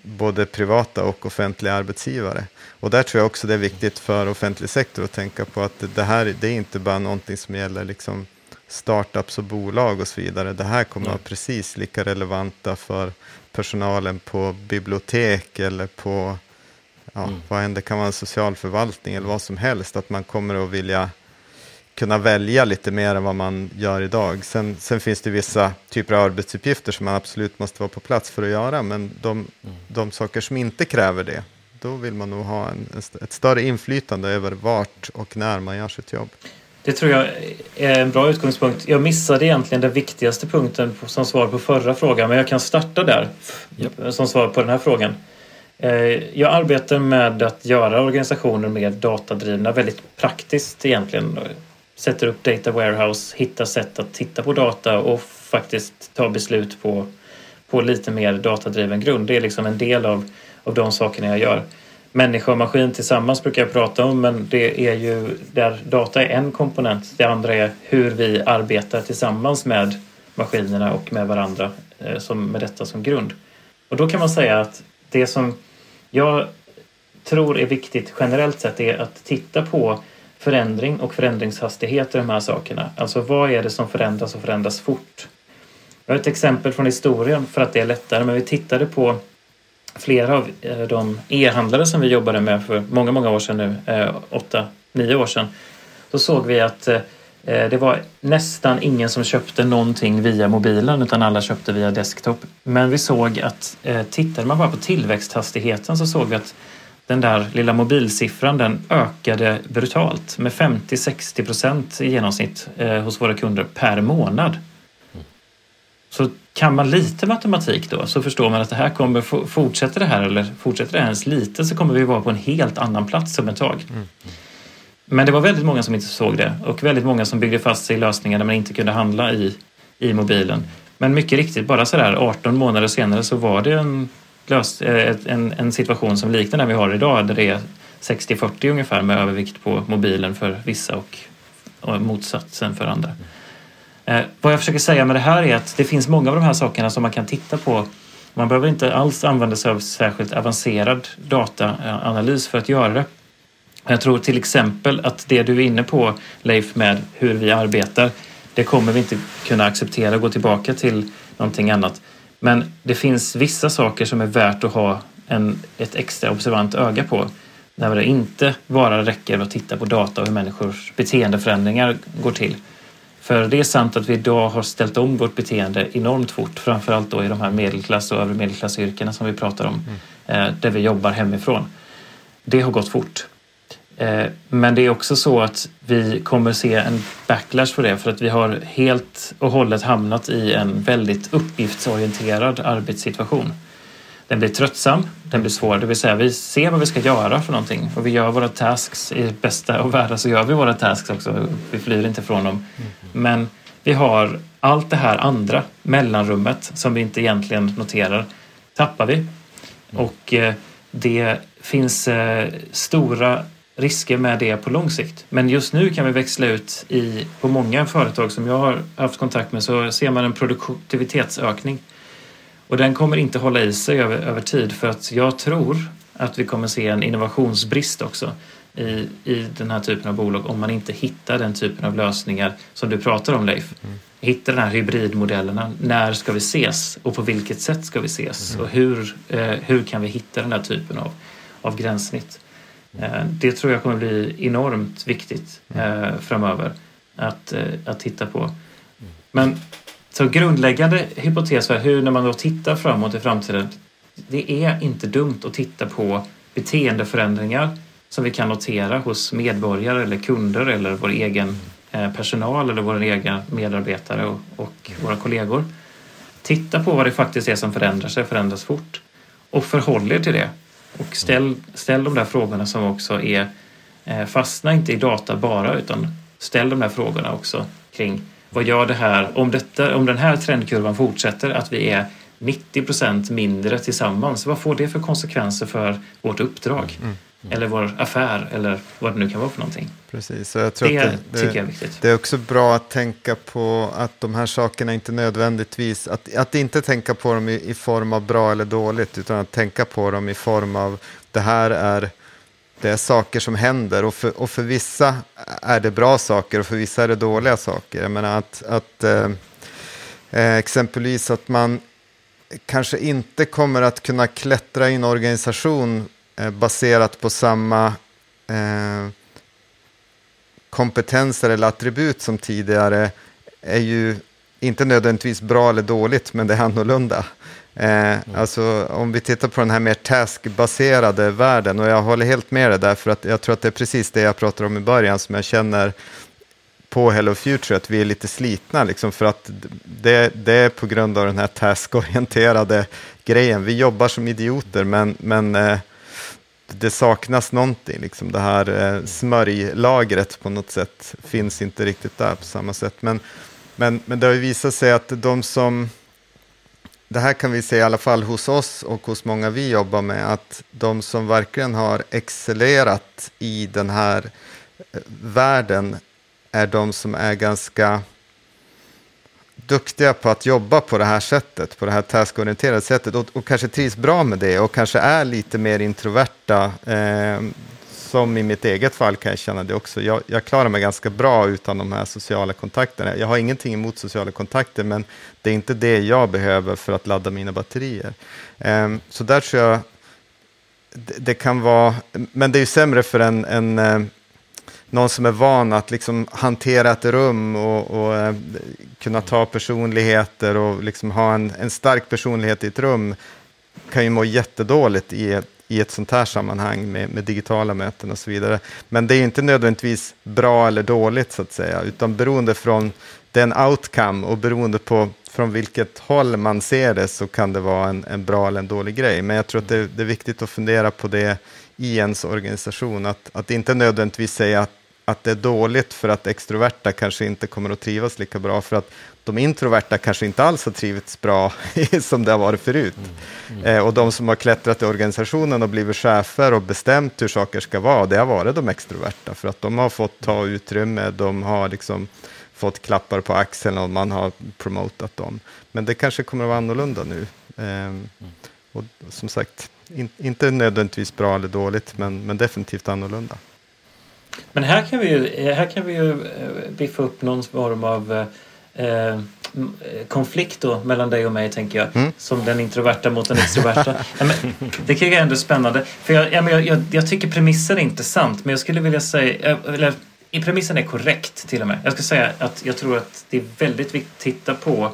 både privata och offentliga arbetsgivare. Och där tror jag också det är viktigt för offentlig sektor att tänka på att det här det är inte bara någonting som gäller liksom startups och bolag och så vidare. Det här kommer att vara precis lika relevanta för personalen på bibliotek eller på ja, mm. vad än det kan vara en socialförvaltning eller vad som helst. Att man kommer att vilja kunna välja lite mer än vad man gör idag. Sen, sen, finns det vissa typer av arbetsuppgifter som man absolut måste vara på plats för att göra, men de, mm. de saker som inte kräver det, då vill man nog ha en, ett större inflytande över vart och när man gör sitt jobb. Det tror jag är en bra utgångspunkt. Jag missade egentligen den viktigaste punkten som svar på förra frågan, men jag kan starta där yep. som svar på den här frågan. Eh, jag arbetar med att göra organisationer mer datadrivna väldigt praktiskt egentligen sätter upp data warehouse, hittar sätt att titta på data och faktiskt ta beslut på, på lite mer datadriven grund. Det är liksom en del av, av de sakerna jag gör. Människa och maskin tillsammans brukar jag prata om men det är ju där data är en komponent. Det andra är hur vi arbetar tillsammans med maskinerna och med varandra eh, som, med detta som grund. Och då kan man säga att det som jag tror är viktigt generellt sett är att titta på förändring och förändringshastighet i de här sakerna. Alltså vad är det som förändras och förändras fort? Jag har ett exempel från historien för att det är lättare, men vi tittade på flera av eh, de e-handlare som vi jobbade med för många, många år sedan nu, eh, åtta, nio år sedan. Då såg vi att eh, det var nästan ingen som köpte någonting via mobilen utan alla köpte via desktop. Men vi såg att tittade man bara på tillväxthastigheten så såg vi att den där lilla mobilsiffran den ökade brutalt med 50-60 procent i genomsnitt eh, hos våra kunder per månad. Så kan man lite matematik då så förstår man att det här kommer, fortsätter det här eller fortsätter det här ens lite så kommer vi vara på en helt annan plats om ett tag. Mm. Men det var väldigt många som inte såg det och väldigt många som byggde fast sig i lösningar där man inte kunde handla i, i mobilen. Men mycket riktigt, bara sådär 18 månader senare så var det en löst, eh, en, en situation som liknar den vi har idag där det är 60-40 ungefär med övervikt på mobilen för vissa och, och motsatsen för andra. Eh, vad jag försöker säga med det här är att det finns många av de här sakerna som man kan titta på. Man behöver inte alls använda sig av särskilt avancerad dataanalys för att göra det. Jag tror till exempel att det du är inne på Leif med hur vi arbetar, det kommer vi inte kunna acceptera och gå tillbaka till någonting annat. Men det finns vissa saker som är värt att ha en, ett extra observant öga på. När det inte bara räcker att titta på data och hur människors beteendeförändringar går till. För det är sant att vi idag har ställt om vårt beteende enormt fort, framförallt då i de här medelklass och övre medelklassyrkena som vi pratar om, mm. Eh, där vi jobbar hemifrån. Det har gått fort. Eh, men det är också så att vi kommer se en backlash på det för att vi har helt och hållet hamnat i en väldigt uppgiftsorienterad arbetssituation. Den blir tröttsam, den blir svår, det vill säga vi ser vad vi ska göra för någonting och vi gör våra tasks. I bästa av världar så gör vi våra tasks också, vi flyr inte från dem. Men vi har allt det här andra, mellanrummet, som vi inte egentligen noterar, tappar vi. Och eh, det finns eh, stora risker med det på lång sikt. Men just nu kan vi växla ut i, på många företag som jag har haft kontakt med så ser man en produktivitetsökning. Och den kommer inte hålla i sig över, över tid för att jag tror att vi kommer se en innovationsbrist också i, i den här typen av bolag om man inte hittar den typen av lösningar som du pratar om Leif. Mm. Hitta den här hybridmodellerna. När ska vi ses och på vilket sätt ska vi ses? Mm. Och hur, eh, hur kan vi hitta den här typen av, av gränssnitt? Eh, det tror jag kommer bli enormt viktigt mm. eh, framöver. att, eh, att titta på. Men så grundläggande hypotes för hur när man då tittar framåt i framtiden. Det är inte dumt att titta på beteendeförändringar som vi kan notera hos medborgare eller kunder eller vår egen personal eller våra egna medarbetare och, och våra kollegor. Titta på vad det faktiskt är som förändrar sig, förändras fort och förhåll er till det. Och ställ, ställ de där frågorna som också är eh, fastna inte i data bara utan ställ de där frågorna också kring vad gör det här om, detta, om den här trendkurvan fortsätter att vi är 90 procent mindre tillsammans. Vad får det för konsekvenser för vårt uppdrag? Mm. Mm. Eller vår affär eller vad det nu kan vara för någonting. Precis, jag tror det, att det, tycker jag är viktigt. Det är också bra att tänka på att de här sakerna inte nödvändigtvis, att, att inte tänka på dem i, i form av bra eller dåligt, utan att tänka på dem i form av det här är det är saker som händer och för, och för vissa är det bra saker och för vissa är det dåliga saker. Jag menar att, att eh, eh exempelvis att man kanske inte kommer att kunna klättra i en organisation baserat på samma eh, kompetenser eller attribut som tidigare är ju inte nödvändigtvis bra eller dåligt, men det är annorlunda. Eh, alltså om vi tittar på den här mer taskbaserade världen, och jag håller helt med dig där, för att jag tror att det är precis det jag pratade om i början som jag känner på Hello Future, att vi är lite slitna, liksom, för att det, det är på grund av den här taskorienterade grejen. Vi jobbar som idioter, men, men eh, det saknas någonting. Liksom. Det här eh, smörjlagret på något sätt finns inte riktigt där på samma sätt. Men, men, men det har ju visat sig att de som det här kan vi se i alla fall hos oss och hos många vi jobbar med, att de som verkligen har excellerat i den här eh, världen är de som är ganska duktiga på att jobba på det här sättet, på det här taskorienterade sättet och, och kanske trivs bra med det och kanske är lite mer introverta. Eh, som i mitt eget fall kan jag känna det också. Jag, jag, klarar mig ganska bra utan de här sociala kontakterna. Jag har ingenting emot sociala kontakter, men det är inte det jag behöver för att ladda mina batterier. Um, så där tror jag det, det, kan vara, men det är ju sämre för en, en eh, någon som är van att liksom hantera ett rum och, och eh, kunna ta personligheter och liksom ha en, en stark personlighet i ett rum kan ju må jättedåligt i i ett sånt här sammanhang med, med, digitala möten och så vidare. Men det är inte nödvändigtvis bra eller dåligt så att säga, utan beroende från den outcome och beroende på från vilket håll man ser det så kan det vara en, en bra eller en dålig grej. Men jag tror att det, det, är viktigt att fundera på det i ens organisation, att, att inte nödvändigtvis säga att, att det är dåligt för att extroverta kanske inte kommer att trivas lika bra, för att de introverta kanske inte alls har trivits bra [laughs] som det har varit förut. Mm. Mm. Eh, och de som har klättrat i organisationen och blivit chefer och bestämt hur saker ska vara, det har varit de extroverta, för att de har fått ta utrymme, de har liksom fått klappar på axeln och man har promotat dem. Men det kanske kommer att vara annorlunda nu. Eh. Och som sagt, in, inte nödvändigtvis bra eller dåligt, men, men definitivt annorlunda. Men här kan vi ju, här kan vi ju eh, biffa upp någon form av eh, Eh, konflikt då mellan dig och mig tänker jag. Mm. Som den introverta mot den extroverta. [laughs] ja, men, det tycker jag ändå spännande. För jag, ja, men jag, jag, jag, tycker premissen är intressant men jag skulle vilja säga, eh, eller premissen är korrekt till och med. Jag ska säga att jag tror att det är väldigt viktigt att titta på,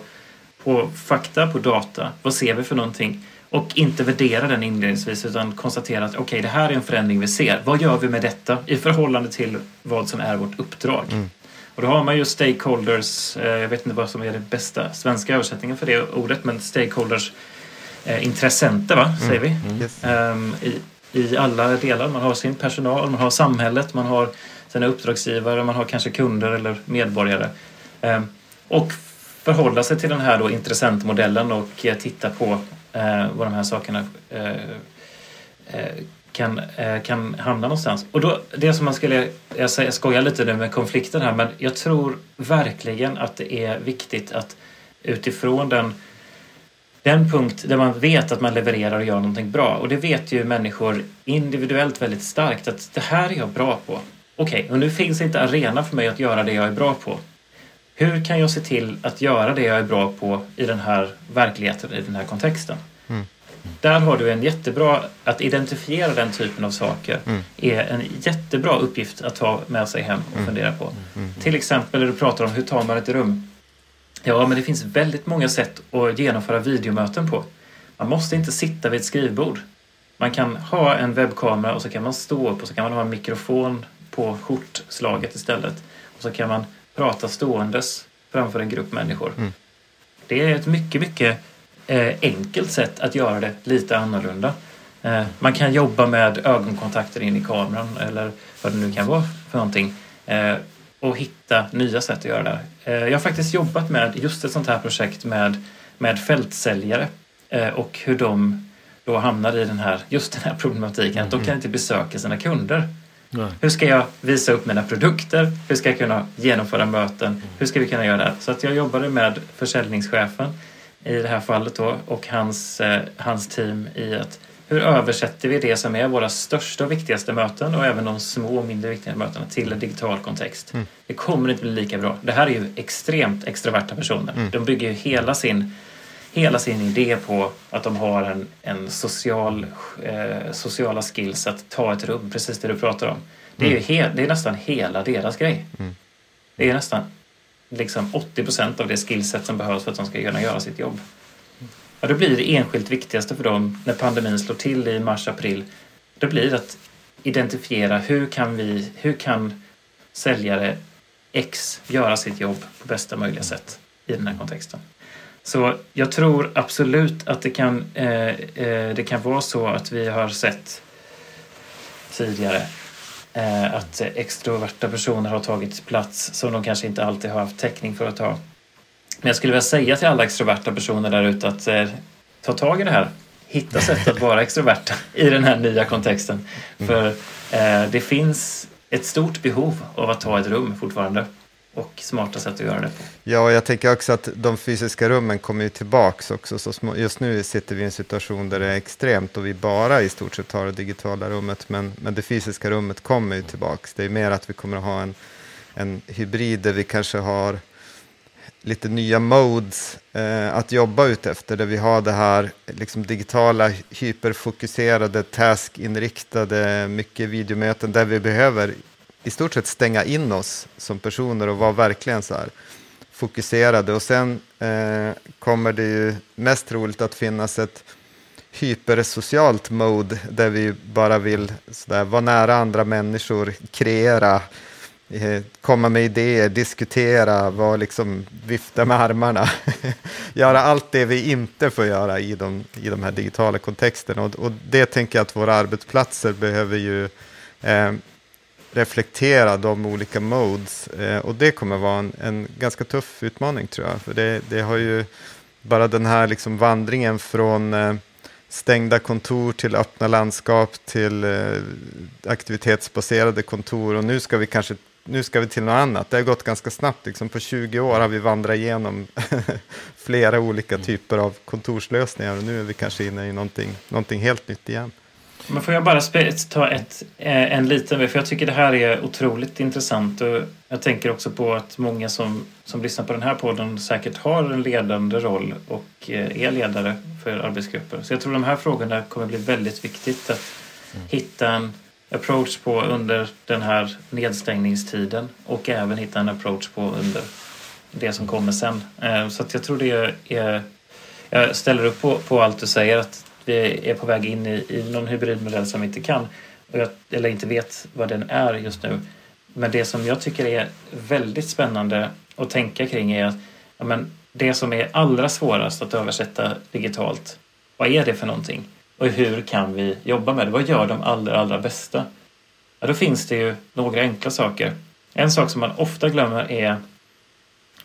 på fakta, på data. Vad ser vi för någonting? Och inte värdera den inledningsvis utan konstatera att okej, okay, det här är en förändring vi ser. Vad gör vi med detta i förhållande till vad som är vårt uppdrag? Mm. Och då har man ju stakeholders, eh, jag vet inte vad som är den bästa svenska översättningen för det ordet, men stakeholders eh, intressenter, va? säger vi. Mm. Yes. Um, i, I alla delar. Man har sin personal, man har samhället, man har sina uppdragsgivare, man har kanske kunder eller medborgare. Um, och förhålla sig till den här då intressentmodellen och titta på eh, var de här sakerna eh, eh kan, eh, kan hamna någonstans. Och då, det som man skulle, jag, jag skojar lite nu med konflikten här, men jag tror verkligen att det är viktigt att utifrån den den punkt där man vet att man levererar och gör någonting bra. Och det vet ju människor individuellt väldigt starkt att det här är jag bra på. Okej, okay, och nu finns inte arena för mig att göra det jag är bra på. Hur kan jag se till att göra det jag är bra på i den här verkligheten, i den här kontexten? Där har du en jättebra, att identifiera den typen av saker Mm. är en jättebra uppgift att ta med sig hem och Mm. fundera på. Mm. Till exempel när du pratar om hur tar man ett rum. Ja, men det finns väldigt många sätt att genomföra videomöten på. Man måste inte sitta vid ett skrivbord. Man kan ha en webbkamera och så kan man stå upp och så kan man ha en mikrofon på skjortslaget istället. Och så kan man prata ståendes framför en grupp människor. Mm. Det är ett mycket, mycket eh, enkelt sätt att göra det lite annorlunda. Eh, man kan jobba med ögonkontakter in i kameran eller vad det nu kan vara för någonting. Eh, och hitta nya sätt att göra det. Jag har faktiskt jobbat med just ett sånt här projekt med, med fältsäljare och hur de då hamnar i den här, just den här problematiken att de kan inte besöka sina kunder. Nej. Hur ska jag visa upp mina produkter? Hur ska jag kunna genomföra möten? Hur ska vi kunna göra det? Så att jag jobbade med försäljningschefen i det här fallet då och hans, eh, hans team i att hur översätter vi det som är våra största och viktigaste möten och även de små och mindre viktiga mötena till en digital kontext. Mm. Det kommer inte bli lika bra. Det här är ju extremt extroverta personer. Mm. De bygger ju hela sin, hela sin idé på att de har en, en social, eh, sociala skills att ta ett rum, precis det du pratar om. Det är, ju he, det är nästan hela deras grej. Mm. Det är nästan liksom 80 procent av det skillset som behövs för att de ska kunna göra sitt jobb. Ja, det blir det enskilt viktigaste för dem när pandemin slår till i mars-april. Det blir att identifiera hur kan vi, hur kan säljare X göra sitt jobb på bästa möjliga sätt i den här kontexten. Så jag tror absolut att det kan, eh, eh, det kan vara så att vi har sett tidigare eh, att extroverta personer har tagit plats som de kanske inte alltid har haft täckning för att ta. Men jag skulle vilja säga till alla extroverta personer där ute att eh, ta tag i det här. Hitta sätt att vara extroverta i den här nya kontexten. För eh, det finns ett stort behov av att ta ett rum fortfarande och smarta sätt att göra det på. Ja, och jag tänker också att de fysiska rummen kommer ju tillbaks också. Så små, just nu sitter vi i en situation där det är extremt och vi bara i stort sett har det digitala rummet. Men, men det fysiska rummet kommer ju tillbaks. Det är mer att vi kommer att ha en, en hybrid där vi kanske har lite nya modes eh, att jobba ut efter. Där vi har det här liksom, digitala, hyperfokuserade, taskinriktade, mycket videomöten där vi behöver i stort sett stänga in oss som personer och vara verkligen så här fokuserade. Och sen eh, kommer det ju mest troligt att finnas ett hypersocialt mode där vi bara vill så där, vara nära andra människor, kreera, eh, komma med idéer, diskutera, vara liksom, vifta med armarna. [laughs] göra allt det vi inte får göra i de, i de här digitala kontexterna. Och, och det tänker jag att våra arbetsplatser behöver ju eh, reflektera de olika modes. Eh, och det kommer vara en, en ganska tuff utmaning tror jag. För det, det har ju bara den här liksom vandringen från eh, stängda kontor till öppna landskap till eh, aktivitetsbaserade kontor och nu ska vi kanske nu ska vi till något annat. Det har gått ganska snabbt. Liksom på 20 år har vi vandrat igenom [laughs] flera olika typer av kontorslösningar och nu är vi kanske inne i någonting, någonting helt nytt igen. Men får jag bara ta ett, eh, en liten, för jag tycker det här är otroligt intressant och jag tänker också på att många som, som lyssnar på den här podden säkert har en ledande roll och eh, är ledare för arbetsgrupper. Så jag tror de här frågorna kommer bli väldigt viktigt att hitta en approach på under den här nedstängningstiden och även hitta en approach på under det som kommer sen. Eh, Så jag tror det är... Jag ställer upp på, på allt du säger att vi är på väg in i, i någon hybridmodell som vi inte kan och jag, eller inte vet vad den är just nu. Men det som jag tycker är väldigt spännande att tänka kring är att ja, men det som är allra svårast att översätta digitalt, vad är det för någonting? Och hur kan vi jobba med det? Vad gör de allra, allra bästa? Ja, då finns det ju några enkla saker. En sak som man ofta glömmer är,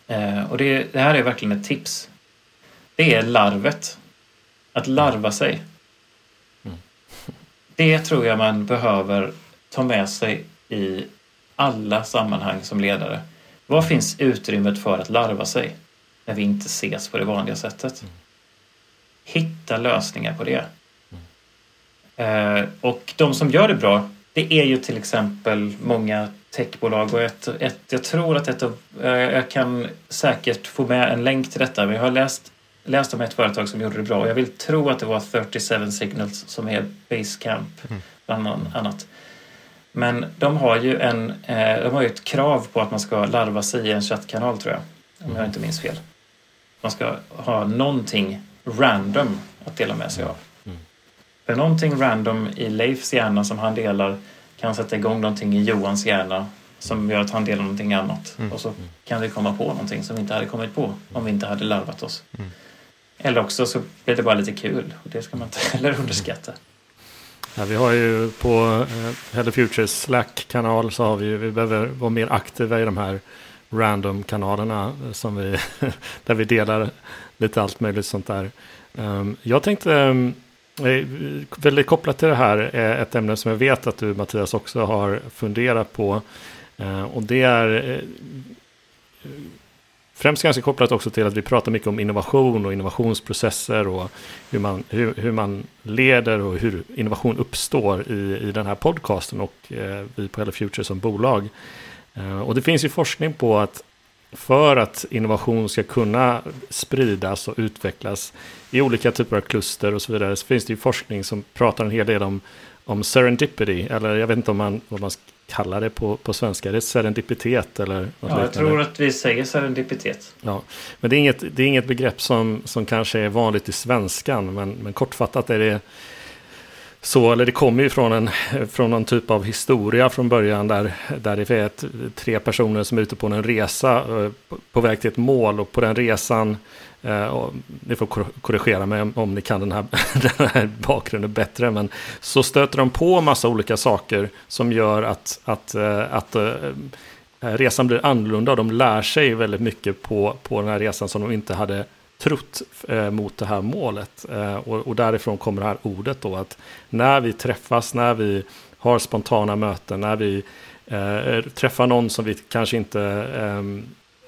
eh, och det, det här är verkligen ett tips, det är larvet. Att larva sig. [laughs] Det tror jag man behöver ta med sig i alla sammanhang som ledare. Var finns utrymmet för att larva sig när vi inte ses på det vanliga sättet? Hitta lösningar på det. Eh, och de som gör det bra, det är ju till exempel många techbolag och ett, ett, jag tror att ett av, eh, jag kan säkert få med en länk till detta, men jag har läst läste om ett företag som gjorde det bra och jag vill tro att det var 37 Signals som är Basecamp mm. bland annat. Men de har ju en, eh, de har ju ett krav på att man ska larva sig i en chattkanal tror jag. Om jag inte minns fel. Man ska ha någonting random att dela med sig av. Mm. För någonting random i Leifs hjärna som han delar kan sätta igång någonting i Johans hjärna som gör att han delar någonting annat. Mm. Och så kan vi komma på någonting som vi inte hade kommit på om vi inte hade larvat oss. Mm. Eller också så blir det bara lite kul och det ska man inte [laughs] heller underskatta. Ja, vi har ju på eh, Hello Futures Slack-kanal så har vi ju. vi behöver vara mer aktiva i de här random-kanalerna eh, som vi, [laughs] där vi delar lite allt möjligt sånt där. Um, jag tänkte, um, väldigt kopplat till det här, är ett ämne som jag vet att du Mattias också har funderat på. Uh, och det är uh, främst ganska kopplat också till att vi pratar mycket om innovation och innovationsprocesser och hur man, hur, hur man leder och hur innovation uppstår i, i den här podcasten och eh, vi på Hello Future som bolag. Eh, och det finns ju forskning på att för att innovation ska kunna spridas och utvecklas i olika typer av kluster och så vidare så finns det ju forskning som pratar en hel del om, om serendipity, eller jag vet inte om man, om man kallar det på, på svenska. Är det serendipitet eller? ja, jag tror att vi säger serendipitet. Ja, men det är inget, det är inget begrepp som, som kanske är vanligt i svenskan, men, men kortfattat är det så, eller det kommer ju från, en, från någon typ av historia från början där, där det är ett, tre personer som är ute på en resa eh, på väg till ett mål och på den resan Eh, och ni får korrigera mig om, ni kan den här, [laughs] den här bakgrunden bättre. Men så stöter de på massa olika saker som gör att, att, eh, att eh, resan blir annorlunda. Och de lär sig väldigt mycket på, på den här resan som de inte hade trott mot det här målet. Och, och, därifrån kommer det här ordet då att när vi träffas, när vi har spontana möten, när vi träffar någon som vi kanske inte eh,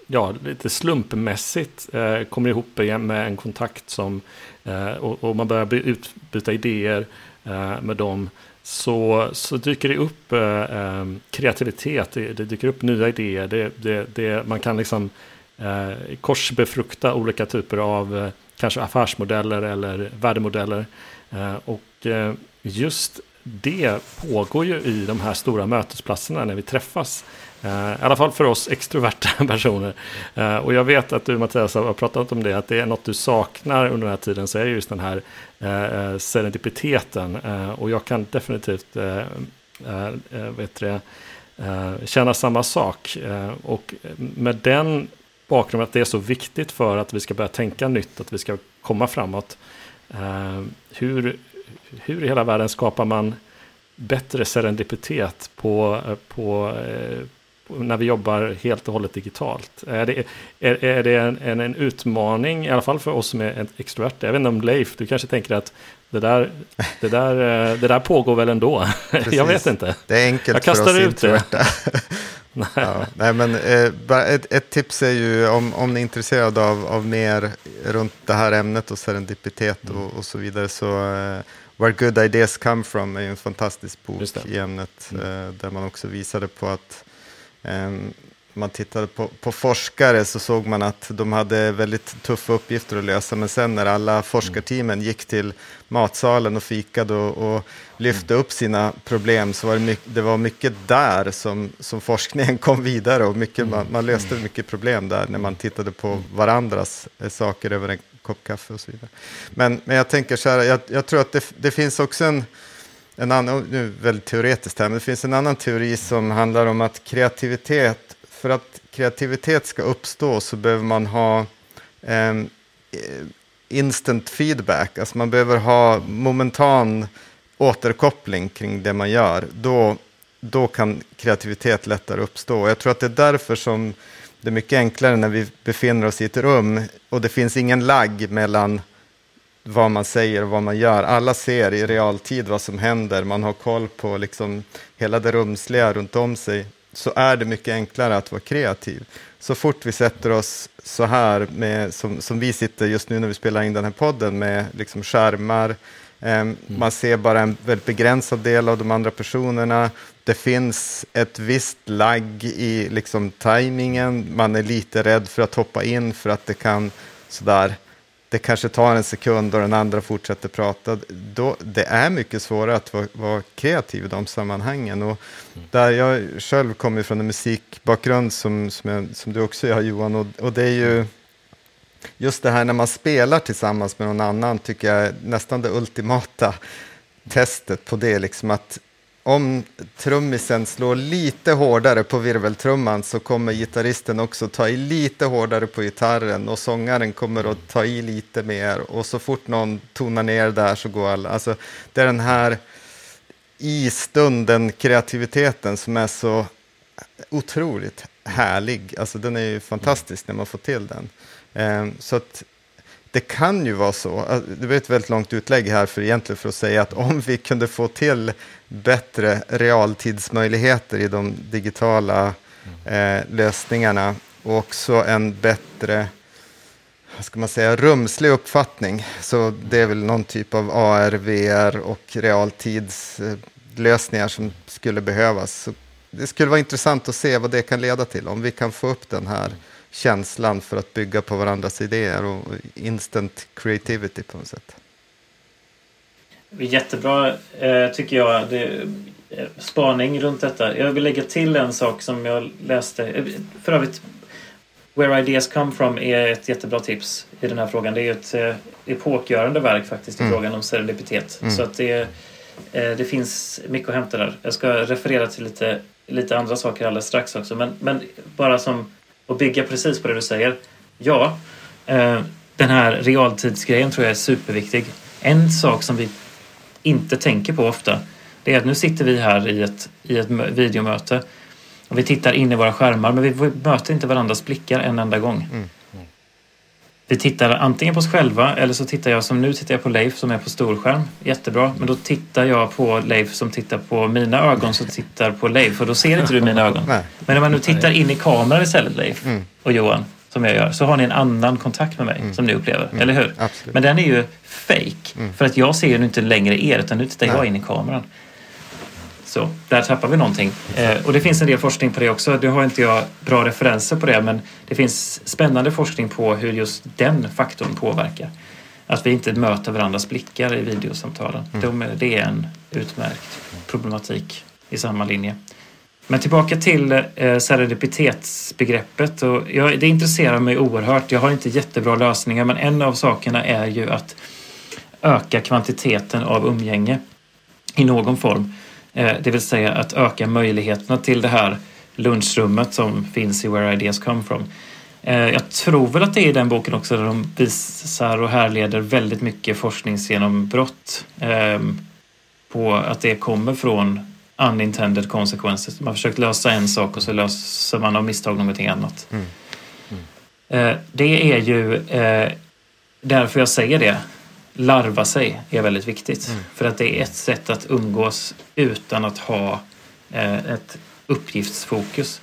ja, lite slumpmässigt eh, kommer ihop igen med en kontakt som eh, och, och, man börjar utbyta idéer eh, med dem så, så dyker det upp eh, eh, kreativitet, det, det, dyker upp nya idéer, det, det, det man kan liksom eh, korsbefrukta olika typer av eh, kanske affärsmodeller eller värdemodeller. Eh, och eh, just det pågår ju i de här stora mötesplatserna när vi träffas. Eh, I alla fall för oss extroverta [laughs] personer. Eh, och jag vet att du Mattias har pratat om det, att det är något du saknar under den här tiden, så är det just den här eh, serendipiteten. och jag kan definitivt vet det, känna samma sak. och med den bakgrunden att det är så viktigt för att vi ska börja tänka nytt, att vi ska komma framåt. hur, hur i hela världen skapar man bättre serendipitet på, på, när vi jobbar helt och hållet digitalt? Är det, är, är det en, en, en, utmaning, i alla fall för oss som är extroverta? Jag vet inte om Leif, du kanske tänker att det där, det där, eh, det där pågår väl ändå? [laughs] jag vet inte. Det är enkelt för oss introverta. nej. [laughs] Ja, nej, men eh, ett, ett, tips är ju om, om ni är intresserade av, av mer runt det här ämnet och serendipitet mm. och, och, så vidare så eh, Where Good Ideas Come From är en fantastisk bok i ämnet mm. eh, där man också visade på att man tittade på, på, forskare så såg man att de hade väldigt tuffa uppgifter att lösa. Men sen när alla forskarteamen gick till matsalen och fikade och, och lyfte upp sina problem så var det, mycket, det var mycket där som, som forskningen [laughs] kom vidare och mycket, man, man löste mycket problem där när man tittade på varandras eh, saker över en kopp kaffe och så vidare. Men, men jag tänker så här, jag, jag tror att det, det finns också en en annan, nu väldigt teoretiskt här, men det finns en annan teori som handlar om att kreativitet, för att kreativitet ska uppstå så behöver man ha ehm, eh, instant feedback, alltså man behöver ha momentan återkoppling kring det man gör. Då, då kan kreativitet lättare uppstå. Och jag tror att det är därför som det är mycket enklare när vi befinner oss i ett rum och det finns ingen lagg mellan vad man säger och vad man gör. Alla ser i realtid vad som händer, man har koll på liksom hela det rumsliga runt om sig. Så är det mycket enklare att vara kreativ. Så fort vi sätter oss så här, med, som, som vi sitter just nu när vi spelar in den här podden, med liksom skärmar, eh, mm. man ser bara en väldigt begränsad del av de andra personerna. Det finns ett visst lagg i liksom, tajmingen, man är lite rädd för att hoppa in för att det kan sådär det kanske tar en sekund och den andra fortsätter prata. Då, det är mycket svårare att vara, vara kreativ i de sammanhangen. Och där jag själv kommer från en musikbakgrund som, som, jag, som du också gör Johan, och, och det är ju just det här när man spelar tillsammans med någon annan tycker jag är nästan det ultimata testet på det. Liksom att om trummisen slår lite hårdare på virveltrumman så kommer gitarristen också ta i lite hårdare på gitarren och sångaren kommer att ta i lite mer och så fort någon tonar ner där så går alla. Alltså, det är den här i stunden kreativiteten som är så otroligt härlig. Alltså den är ju fantastisk när man får till den. Ehm, så att det kan ju vara så, äh, det var ett väldigt långt utlägg här för egentligen för att säga att om vi kunde få till bättre realtidsmöjligheter i de digitala eh, lösningarna och också en bättre vad ska man säga, rumslig uppfattning. Så det är väl någon typ av AR, VR och realtidslösningar som skulle behövas. Så det skulle vara intressant att se vad det kan leda till, om vi kan få upp den här känslan för att bygga på varandras idéer och instant creativity på något sätt. Jättebra eh, tycker jag. Det, eh, spaning runt detta. Jag vill lägga till en sak som jag läste. Eh, för övrigt, Where Ideas Come From är ett jättebra tips i den här frågan. Det är ett epokgörande verk faktiskt i mm. frågan om serendipitet. Mm. Så att det, det finns mycket att hämta där. Jag ska referera till lite, lite andra saker alldeles strax också. Men, men bara som och bygga precis på det du säger. Ja, eh, den här realtidsgrejen tror jag är superviktig. En sak som vi inte tänker på ofta det är att nu sitter vi här i ett, i ett videomöte och vi tittar in i våra skärmar men vi möter inte varandras blickar en enda gång. Mm. Vi tittar antingen på oss själva eller så tittar jag som nu tittar jag på Leif som är på storskärm. Jättebra. Men då tittar jag på Leif som tittar på mina ögon som tittar på Leif och då ser inte du mina ögon. Men när man nu tittar in i kameran istället Leif mm. och Johan som jag gör så har ni en annan kontakt med mig mm. som ni upplever, mm. eller hur? Absolut. Men den är ju fake mm. för att jag ser ju inte längre er utan nu tittar Nej. jag in i kameran. Så där tappar vi någonting. Eh, och det finns en del forskning på det också. Nu har inte jag bra referenser på det men det finns spännande forskning på hur just den faktorn påverkar. Att vi inte möter varandras blickar i videosamtalen. Mm. De, det är en utmärkt problematik i samma linje. Men tillbaka till eh, serendipitetsbegreppet. Och jag, det intresserar mig oerhört. Jag har inte jättebra lösningar men en av sakerna är ju att öka kvantiteten av umgänge i någon form. Eh, det vill säga att öka möjligheterna till det här lunchrummet som finns i Where Ideas Come From. Eh, jag tror väl att det är i den boken också där de visar och härleder väldigt mycket forskningsgenombrott eh, på att det kommer från unintended consequences. Man har försökt lösa en sak och så löser man av misstag någonting annat. Mm. Mm. Det är ju eh, därför jag säger det. Larva sig är väldigt viktigt. Mm. För att det är ett sätt att umgås utan att ha eh, ett uppgiftsfokus.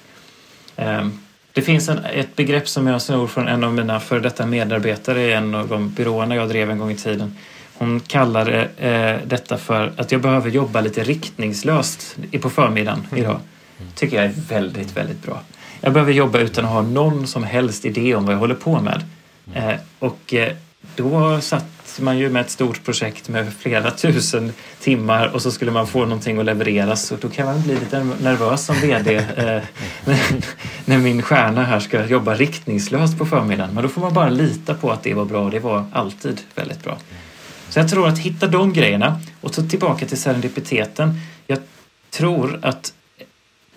Det finns en, ett begrepp som jag snor från en av mina före detta medarbetare i en av de byråerna jag drev en gång i tiden. Hon kallar eh, detta för att jag behöver jobba lite riktningslöst på förmiddagen mm. idag. tycker jag är väldigt, väldigt bra. Jag behöver jobba utan att ha någon som helst idé om vad jag håller på med. Eh, och eh, då satt man ju med ett stort projekt med flera tusen timmar och så skulle man få någonting att levereras och då kan man bli lite nervös som VD eh, [laughs] när min stjärna här ska jobba riktningslöst på förmiddagen. Men då får man bara lita på att det var bra och det var alltid väldigt bra. Så jag tror att hitta de grejerna och så tillbaka till serendipiteten. Jag tror att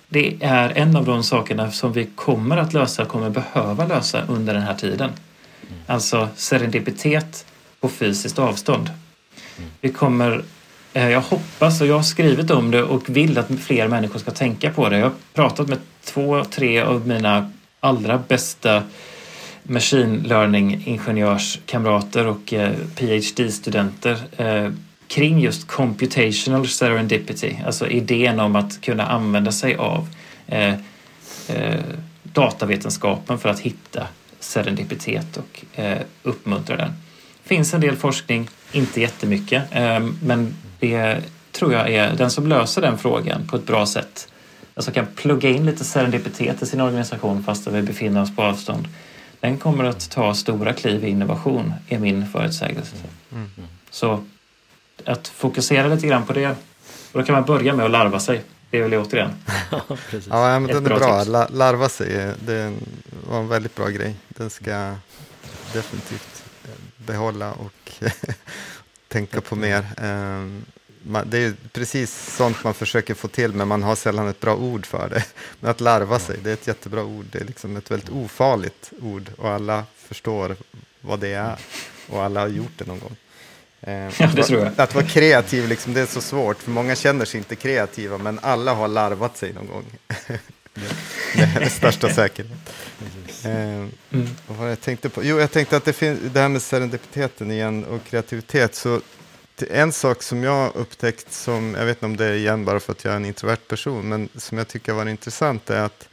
det är en av de sakerna som vi kommer att lösa, kommer behöva lösa under den här tiden. Alltså serendipitet på fysiskt avstånd. Vi kommer, eh, jag hoppas och jag har skrivit om det och vill att fler människor ska tänka på det. Jag har pratat med två, tre av mina allra bästa machine learning-ingenjörskamrater och eh, PhD-studenter eh, kring just computational serendipity, alltså idén om att kunna använda sig av eh, eh, datavetenskapen för att hitta serendipitet och eh, uppmuntra den. Det finns en del forskning, inte jättemycket, eh, men det tror jag är den som löser den frågan på ett bra sätt. Alltså kan plugga in lite serendipitet i sin organisation fast vi befinner oss på avstånd den kommer att ta stora kliv i innovation, är min förutsägelse. Mm. Så att fokusera lite grann på det. Och då kan man börja med att larva sig. Det är väl återigen. [laughs] ja, men den är bra. La, larva sig, det var en väldigt bra grej. Den ska definitivt behålla och [laughs] tänka på mer. Ehm, det är precis sånt man försöker få till, men man har sällan ett bra ord för det. [laughs] Men att larva sig, det är ett jättebra ord. Det är liksom ett väldigt ofarligt ord och alla förstår vad det är och alla har gjort det någon gång. Eh, ja, det tror jag. Att vara kreativ, liksom, det är så svårt, för många känner sig inte kreativa, men alla har larvat sig någon gång. [laughs] det är största säkerhet. Eh, mm. vad jag tänkte på? Jo, jag tänkte att det, finns, det här med serendipiteten igen och kreativitet. Så en sak som jag upptäckt, som, jag vet inte om det är igen bara för att jag är en introvert person, men som jag tycker var intressant är att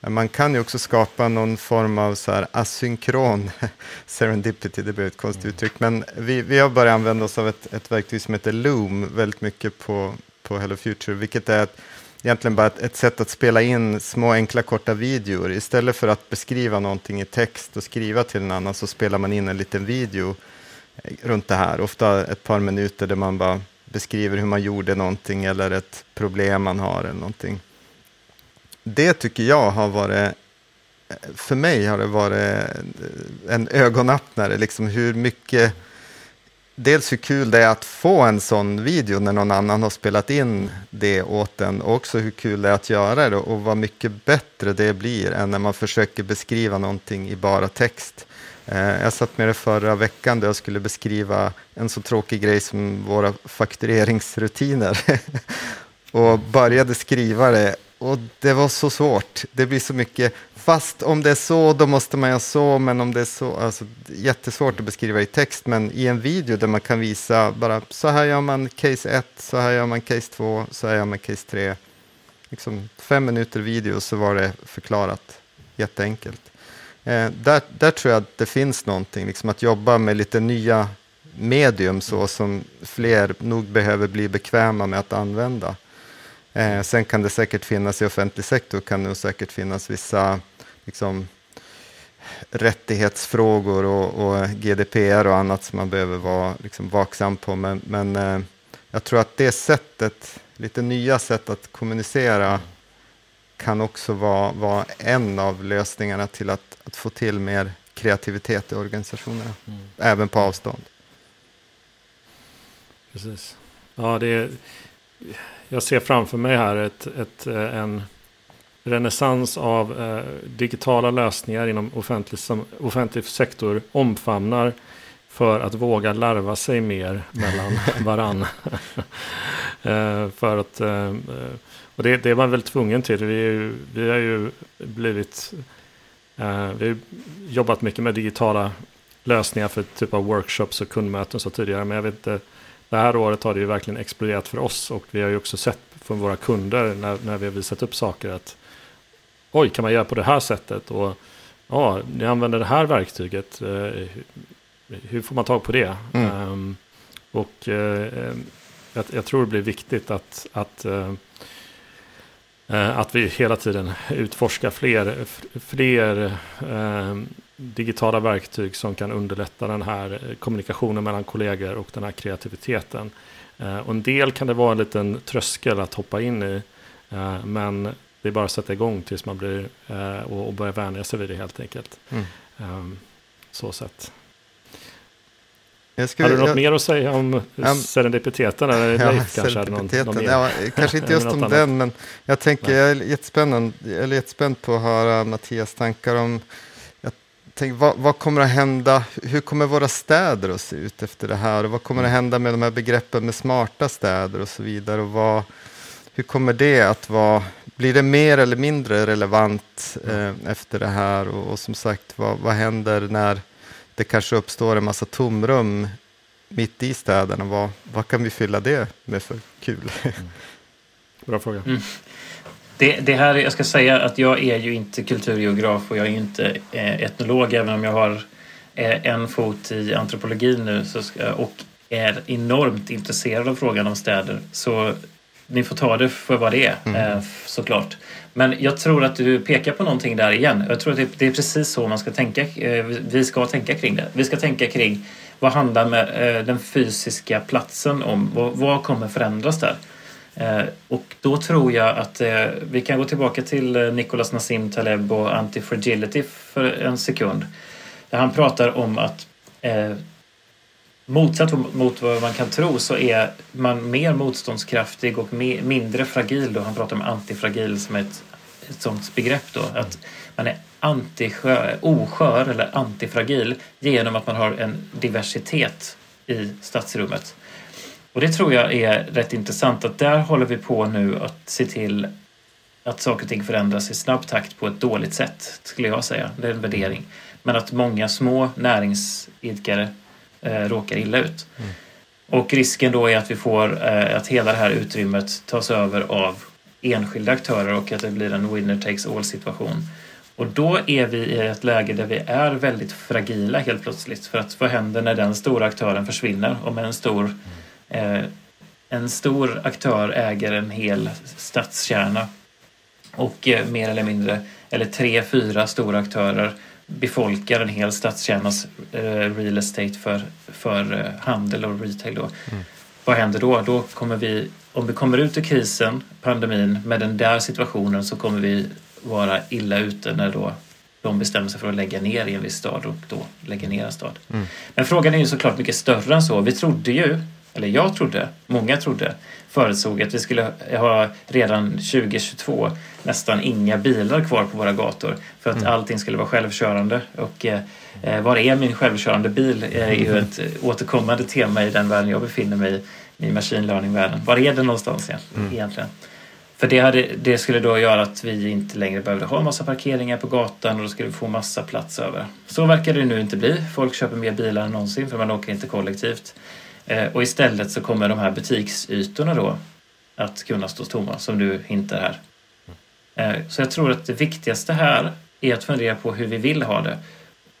man kan ju också skapa någon form av så här asynkron [laughs] serendipity, det blir ett konstigt mm. uttryck, men vi, vi har börjat använda oss av ett, ett verktyg som heter Loom väldigt mycket på, på Hello Future, vilket är ett, egentligen bara ett, ett, sätt att spela in små enkla korta videor. Istället för att beskriva någonting i text och skriva till en annan så spelar man in en liten video eh, runt det här, ofta ett par minuter där man bara beskriver hur man gjorde någonting eller ett problem man har eller någonting det tycker jag har varit, eh, för mig har det varit eh, en ögonöppnare, liksom hur mycket, dels hur kul det är att få en sån video när någon annan har spelat in det åt en, och också hur kul det är att göra det och vad mycket bättre det blir än när man försöker beskriva någonting i bara text. Eh, jag satt med det förra veckan där jag skulle beskriva en så tråkig grej som våra faktureringsrutiner. [laughs] och började skriva det och det var så svårt. Det blir så mycket, fast om det är så, då måste man göra så, men om det är så, alltså jättesvårt att beskriva i text, men i en video där man kan visa bara så här gör man case 1, så här gör man case 2, så här gör man case 3. Liksom fem minuter video så var det förklarat jätteenkelt. Eh, där, där tror jag att det finns någonting, liksom att jobba med lite nya medium så som fler nog behöver bli bekväma med att använda. Eh, sen kan det säkert finnas i offentlig sektor, kan det säkert finnas vissa liksom, rättighetsfrågor och, och, GDPR och annat som man behöver vara liksom, vaksam på. Men, men eh, jag tror att det sättet, lite nya sätt att kommunicera kan också vara, vara en av lösningarna till att, att få till mer kreativitet i organisationerna, mm. även på avstånd. Precis. Ja, det är jag ser framför mig här ett, ett, eh, en renässans av eh, digitala lösningar inom offentlig, offentlig sektor omfamnar för att våga larva sig mer mellan [laughs] varann. eh, för att, eh, och det, det är man väl tvungen till. Vi, vi har ju blivit, eh, vi har jobbat mycket med digitala lösningar för typ av workshops och kundmöten så tidigare. Men jag vet inte, det här året har det ju verkligen exploderat för oss och vi har ju också sett från våra kunder när, när vi har visat upp saker att oj, kan man göra på det här sättet? Och ja, ni använder det här verktyget. Eh, hur får man tag på det? Mm. Um, och uh, jag, jag, tror det blir viktigt att, att, uh, att vi hela tiden utforskar fler, fler uh, digitala verktyg som kan underlätta den här kommunikationen mellan kollegor och den här kreativiteten. Eh, och en del kan det vara en liten tröskel att hoppa in i. Eh, men det är bara att sätta igång tills man blir eh, och börjar vänja sig vid det helt enkelt. Mm. Ehm, så sett. Skulle, Har du något jag, mer att säga om um, serendipiteten? Eller ja, Leif, kanske, någon, någon ja, kanske inte [laughs] just om den, men jag tänker, Nej. jag är jättespänd, jag är jättespänd på att höra Mattias tankar om tänk, vad, vad, kommer att hända? Hur kommer våra städer att se ut efter det här? Och vad kommer att hända med de här begreppen med smarta städer och så vidare? Och vad, hur kommer det att vara? Blir det mer eller mindre relevant eh, efter det här? Och, och som sagt, vad, vad, händer när det kanske uppstår en massa tomrum mitt i städerna? Vad, vad kan vi fylla det med för kul? Mm. Bra fråga. Mm. Det, det, här, jag ska säga att jag är ju inte kulturgeograf och jag är inte eh, etnolog även om jag har eh, en fot i antropologin nu så och är enormt intresserad av frågan om städer. Så ni får ta det för vad det är mm. eh, såklart. Men jag tror att du pekar på någonting där igen. Jag tror att det är precis så man ska tänka. Eh, vi ska tänka kring det. Vi ska tänka kring vad handlar med den fysiska platsen om? Vad kommer förändras där? Eh, och då tror jag att eh, vi kan gå tillbaka till eh, Nicolas Nassim Taleb och antifragility för en sekund. Där han pratar om att motsatt mot vad man kan tro så är man mer motståndskraftig och mindre fragil. Då. Han pratar om antifragil som ett, ett sånt begrepp. Då, att man är antiskör, oskör eller antifragil genom att man har en diversitet i stadsrummet. Och det tror jag är rätt intressant att där håller vi på nu att se till att saker och ting förändras i snabb takt på ett dåligt sätt, skulle jag säga. Det är en värdering. Men att många små näringsidkare eh, råkar illa ut. Mm. Och risken då är att vi får eh, att hela det här utrymmet tas över av enskilda aktörer och att det blir en winner takes all situation. Och då är vi i ett läge där vi är väldigt fragila helt plötsligt. För att vad händer när den stora aktören försvinner? Om en stor, en stor aktör äger en hel stadskärna och eh, mer eller mindre, eller tre, fyra stora aktörer befolkar en hel stadskärnas eh, real estate för, för eh, handel och retail. Då. Mm. Vad händer då? då kommer vi, om vi kommer ut ur krisen, pandemin, med den där situationen så kommer vi vara illa ute när då de bestämmer sig för att lägga ner i en viss stad och då lägga ner en stad. Mm. Men frågan är ju såklart mycket större än så. Vi trodde ju, eller jag trodde, många trodde, förutsåg att vi skulle ha redan 2022 nästan inga bilar kvar på våra gator för att mm. allting skulle vara självkörande. Och eh, var är min självkörande bil är ju ett [laughs] återkommande tema i den världen jag befinner mig i, i machine learning-världen. Var är den någonstans mm. egentligen? För det, hade, det skulle då göra att vi inte längre behövde ha massa parkeringar på gatan och då skulle vi få massa plats över. Så verkar det nu inte bli. Folk köper mer bilar än någonsin för man åker inte kollektivt. Eh, och istället så kommer de här butiksytorna då att kunna stå tomma som du hintar här. Eh, så jag tror att det viktigaste här är att fundera på hur vi vill ha det.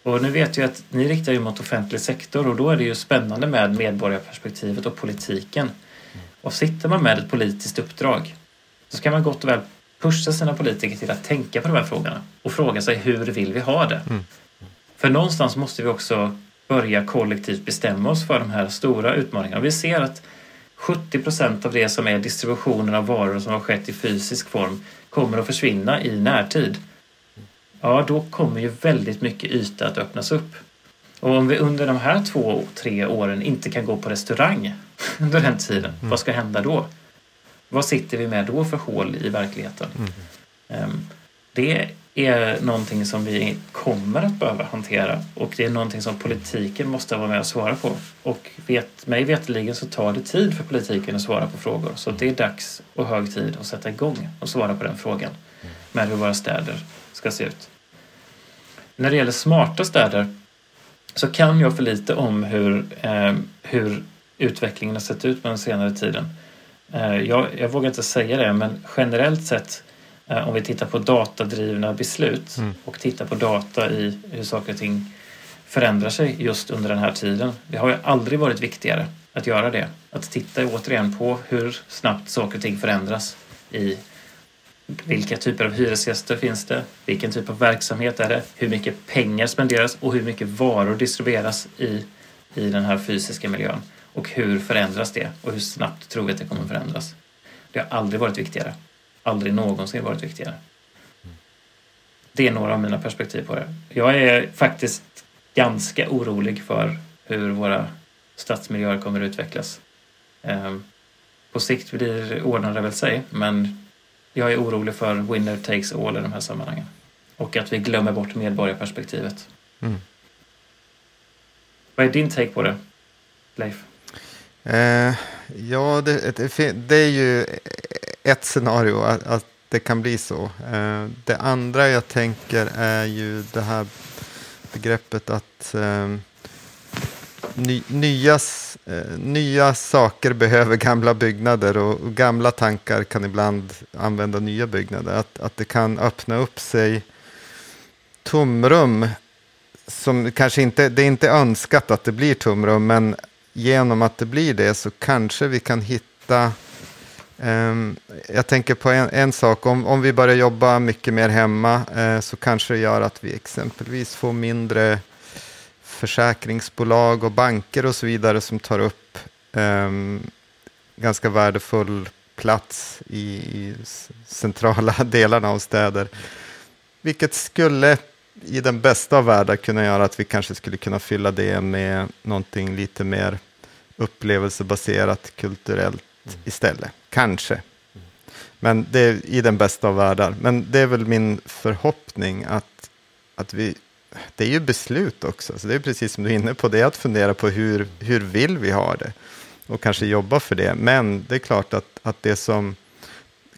Och nu vet jag att ni riktar ju mot offentlig sektor och då är det ju spännande med medborgarperspektivet och politiken. Och sitter man med ett politiskt uppdrag så ska man gott och väl pusha sina politiker till att tänka på de här frågorna och fråga sig hur vill vi ha det? Mm. För någonstans måste vi också börja kollektivt bestämma oss för de här stora utmaningarna. vi ser att 70 procent av det som är distributionen av varor som har skett i fysisk form kommer att försvinna i närtid. Ja, då kommer ju väldigt mycket yta att öppnas upp. Och om vi under de här två, tre åren inte kan gå på restaurang [laughs] under den tiden, mm. vad ska hända då? Vad sitter vi med då för hål i verkligheten? Mm. Um, det är någonting som vi kommer att behöva hantera och det är någonting som politiken måste vara med och svara på. Och vet, mig veteligen så tar det tid för politiken att svara på frågor så det är dags och hög tid att sätta igång och svara på den frågan med hur våra städer ska se ut. När det gäller smarta städer så kan jag för lite om hur, eh, hur utvecklingen har sett ut på den senare tiden. Eh, jag, jag vågar inte säga det men generellt sett om vi tittar på datadrivna beslut mm. och tittar på data i hur saker och ting förändrar sig just under den här tiden. Det har ju aldrig varit viktigare att göra det. Att titta återigen på hur snabbt saker och ting förändras i vilka typer av hyresgäster finns det? Vilken typ av verksamhet är det? Hur mycket pengar spenderas och hur mycket varor distribueras i, i den här fysiska miljön? Och hur förändras det? Och hur snabbt tror vi att det kommer förändras? Det har aldrig varit viktigare aldrig någonsin varit viktigare. Det är några av mina perspektiv på det. Jag är faktiskt ganska orolig för hur våra stadsmiljöer kommer att utvecklas. Ehm, på sikt blir ordnar det väl sig, men jag är orolig för winner takes all i de här sammanhangen. Och att vi glömmer bort medborgarperspektivet. Mm. Vad är din take på det, Leif? Eh, ja, det, det, det, är ju ett scenario att, att det kan bli så. Eh, det andra jag tänker är ju det här begreppet att eh, ny, nya, eh, nya saker behöver gamla byggnader och, och, gamla tankar kan ibland använda nya byggnader. Att, att det kan öppna upp sig tomrum som kanske inte, det är inte önskat att det blir tomrum, men genom att det blir det så kanske vi kan hitta Ehm, jag tänker på en, en, sak, om, om vi börjar jobba mycket mer hemma uh, så kanske det gör att vi exempelvis får mindre försäkringsbolag och banker och så vidare som tar upp um, ganska värdefull plats i, i centrala [laughs] delarna av städer. Vilket skulle i den bästa av världar kunna göra att vi kanske skulle kunna fylla det med någonting lite mer upplevelsebaserat kulturellt mm. istället. Kanske. Mm. Men det är i den bästa av världar. Men det är väl min förhoppning att, att vi... Det är ju beslut också, så det är precis som du är inne på, det är att fundera på hur, hur vill vi ha det? Och kanske jobba för det. Men det är klart att, att det som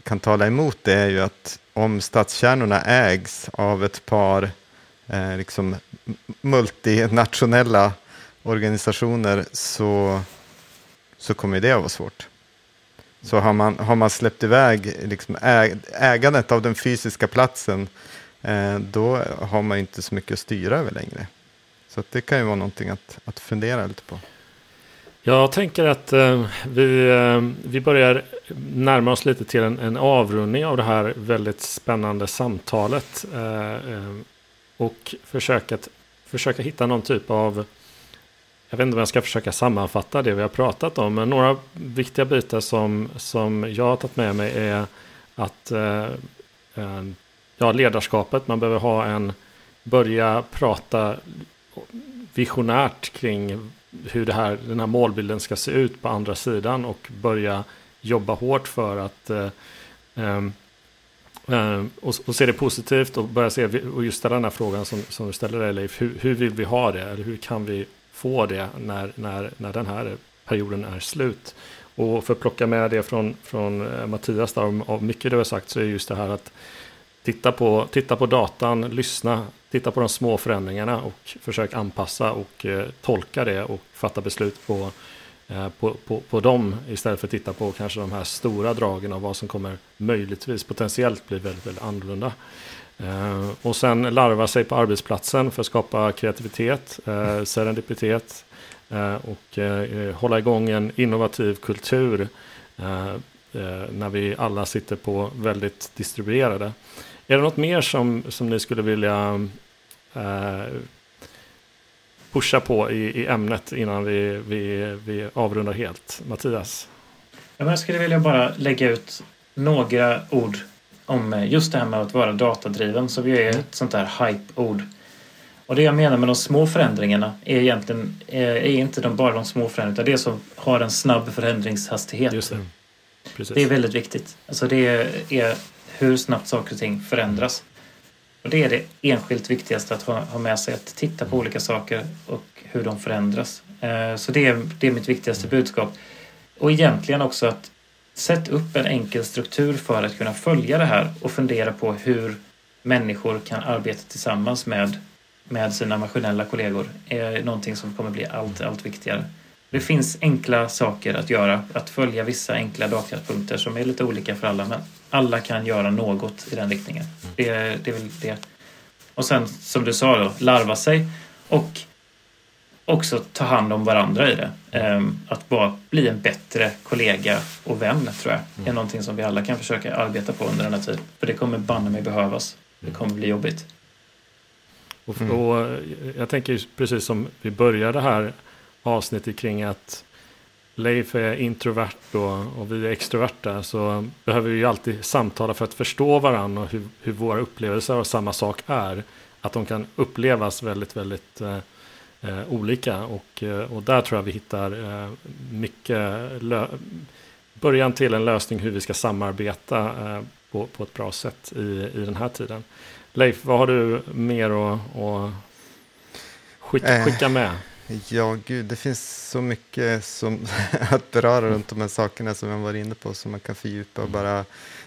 kan tala emot det är ju att om stadskärnorna ägs av ett par eh, liksom multinationella organisationer så, så kommer det att vara svårt. Så har man, har man släppt iväg liksom äg, ägandet av den fysiska platsen eh, då har man inte så mycket att styra över längre. Så det kan ju vara någonting att, att fundera lite på. Jag tänker att eh, vi, eh, vi börjar närma oss lite till en, en avrundning av det här väldigt spännande samtalet. Eh, eh och försöka, försöka hitta någon typ av jag vet inte om jag ska försöka sammanfatta det vi har pratat om, men några viktiga bitar som, som jag har tagit med mig är att eh, ja, ledarskapet, man behöver ha en, börja prata visionärt kring hur det här, den här målbilden ska se ut på andra sidan och börja jobba hårt för att eh, eh, eh och, och, se det positivt och börja se, och just den här frågan som, som du ställer dig Leif, hur, hur vill vi ha det? Eller hur kan vi få det när, när, när den här perioden är slut. Och för att plocka med det från, från eh, Mattias, där, av mycket du har sagt, så är just det här att titta på, titta på datan, lyssna, titta på de små förändringarna och försök anpassa och eh, tolka det och fatta beslut på, eh, på, på, på dem istället för att titta på kanske de här stora dragen av vad som kommer möjligtvis potentiellt bli väldigt, väldigt annorlunda. Eh, och sen larva sig på arbetsplatsen för att skapa kreativitet, eh, serendipitet eh, och eh, hålla igång en innovativ kultur eh, eh, när vi alla sitter på väldigt distribuerade. Är det något mer som, som ni skulle vilja pusha på i, i ämnet innan vi, vi, vi avrundar helt? Mattias? Jag skulle vilja bara lägga ut några ord om eh, just det här med att vara datadriven som ju är ett sånt där hype-ord. Och det jag menar med de små förändringarna är egentligen eh, är inte de bara de små förändringarna utan det som har en snabb förändringshastighet. Just det. Precis. det är väldigt viktigt. Alltså det är hur snabbt saker och ting förändras. Och det är det enskilt viktigaste att ha med sig, att titta på olika saker och hur de förändras. Eh, så det är, det är mitt viktigaste budskap. Och egentligen också att Sätt upp en enkel struktur för att kunna följa det här och fundera på hur människor kan arbeta tillsammans med, med sina maskinella kollegor är någonting som kommer bli allt, allt viktigare. Det finns enkla saker att göra, att följa vissa enkla datapunkter som är lite olika för alla, men alla kan göra något i den riktningen. Det, det är väl det. Och sen som du sa då, larva sig och också ta hand om varandra i det. Ehm, att bara bli en bättre kollega och vän tror jag är mm. någonting som vi alla kan försöka arbeta på under den här tiden. För det kommer banne mig behövas. Det kommer bli jobbigt. Och, mm. och jag tänker precis som vi började här avsnittet kring att Leif är introvert och, och vi är extroverta så behöver vi ju alltid samtala för att förstå varandra och hur, hur våra upplevelser av samma sak är. Att de kan upplevas väldigt, väldigt eh, olika. Och, eh, och där tror jag vi hittar eh, mycket början till en lösning hur vi ska samarbeta eh, på, på ett bra sätt i, i den här tiden. Leif, vad har du mer att, att skicka, eh, skicka med? Ja, gud, det finns så mycket som [laughs] att beröra runt de här sakerna som jag var inne på som man kan fördjupa och bara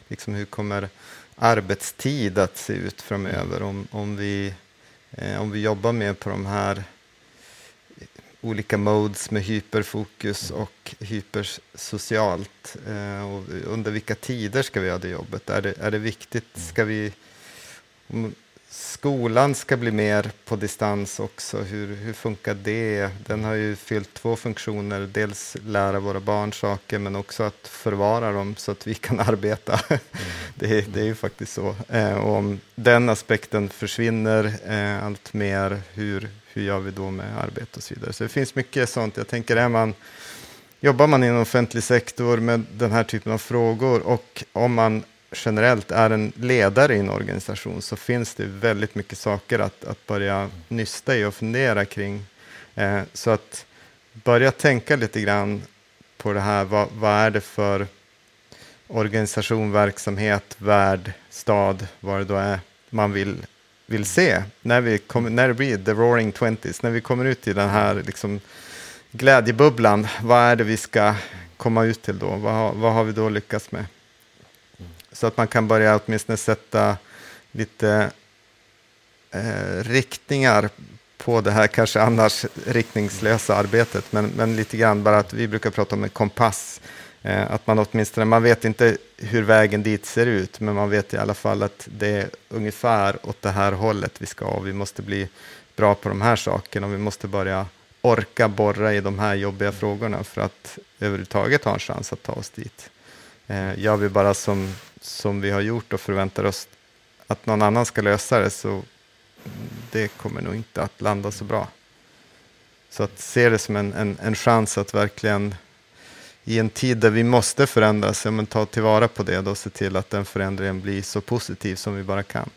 liksom hur kommer arbetstid att se ut framöver om, om, vi, eh, om vi jobbar mer på de här olika modes med hyperfokus och hypersocialt. Eh, och under vilka tider ska vi ha det jobbet? Är det, är det viktigt? Ska vi, skolan ska bli mer på distans också. Hur, hur funkar det? Den har ju fyllt två funktioner. Dels lära våra barn saker men också att förvara dem så att vi kan [laughs] arbeta. Mm. det, det, är ju faktiskt så. Eh, om den aspekten försvinner eh, allt mer, hur, hur gör vi då med arbete och så vidare. Så det finns mycket sånt. Jag tänker, är man, jobbar man inom offentlig sektor med den här typen av frågor och om man generellt är en ledare i en organisation så finns det väldigt mycket saker att, att börja nysta i och fundera kring. Eh, så att börja tänka lite grann på det här, vad, vad är det för organisation, verksamhet, värld, stad, vad det då är man vill, vill se när, vi kom, när det blir the roaring twenties, när vi kommer ut i den här liksom, glädjebubblan, vad är det vi ska komma ut till då? Vad, vad har vi då lyckats med? Så att man kan börja åtminstone sätta lite eh, riktningar på det här kanske annars riktningslösa arbetet. Men, men lite grann bara att vi brukar prata om en kompass. Eh, att man åtminstone, man vet inte hur vägen dit ser ut, men man vet i alla fall att det är ungefär åt det här hållet vi ska och vi måste bli bra på de här sakerna och vi måste börja orka borra i de här jobbiga frågorna för att överhuvudtaget ha en chans att ta oss dit. Eh, gör vi bara som som vi har gjort och förväntar oss att någon annan ska lösa det så det kommer nog inte att landa så bra. Så att se det som en, en, en chans att verkligen i en tid där vi måste förändras, ja, men ta tillvara på det och se till att den förändringen blir så positiv som vi bara kan.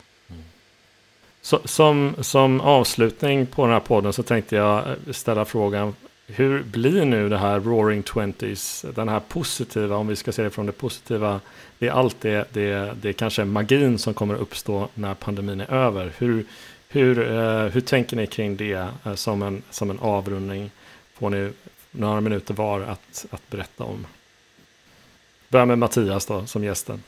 Så, som, som avslutning på den här podden så tänkte jag ställa frågan hur blir nu det här Roaring Twenties, den här positiva, om vi ska se det från det positiva, det är allt det, det, det är kanske magin som kommer uppstå när pandemin är över. Hur, hur, eh, hur tänker ni kring det eh, som, en, som en avrundning? Får ni några minuter var att, att berätta om. Börja med Mattias då, som gästen.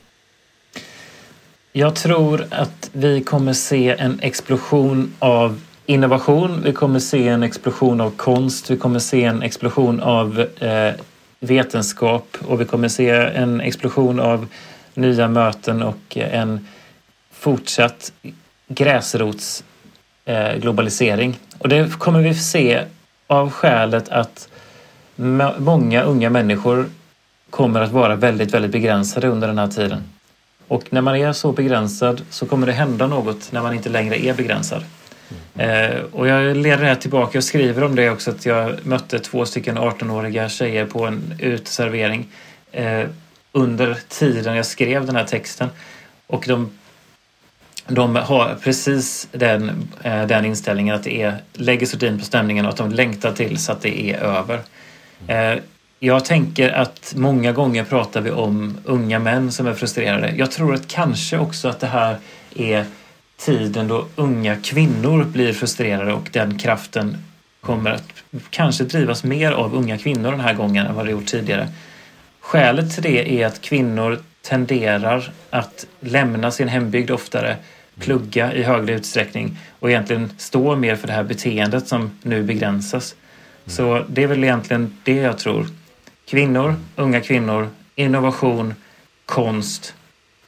Jag tror att vi kommer se en explosion av innovation, vi kommer se en explosion av konst, vi kommer se en explosion av eh, vetenskap och vi kommer se en explosion av nya möten och eh, en fortsatt gräsrotsglobalisering. Eh, och det kommer vi se av skälet att många unga människor kommer att vara väldigt, väldigt begränsade under den här tiden. Och när man är så begränsad så kommer det hända något när man inte längre är begränsad. Eh, och jag leder det här tillbaka och skriver om det också att jag mötte två stycken 18-åriga tjejer på en uteservering eh, under tiden jag skrev den här texten. Och de, de har precis den, eh, den inställningen att det är lägger sordin på stämningen och att de längtar till så att det är över. Eh, jag tänker att många gånger pratar vi om unga män som är frustrerade. Jag tror att kanske också att det här är tiden då unga kvinnor blir frustrerade och den kraften kommer att kanske drivas mer av unga kvinnor den här gången än vad det gjort tidigare. Skälet till det är att kvinnor tenderar att lämna sin hembygd oftare, plugga i högre utsträckning och egentligen stå mer för det här beteendet som nu begränsas. Så det är väl egentligen det jag tror. Kvinnor, unga kvinnor, innovation, konst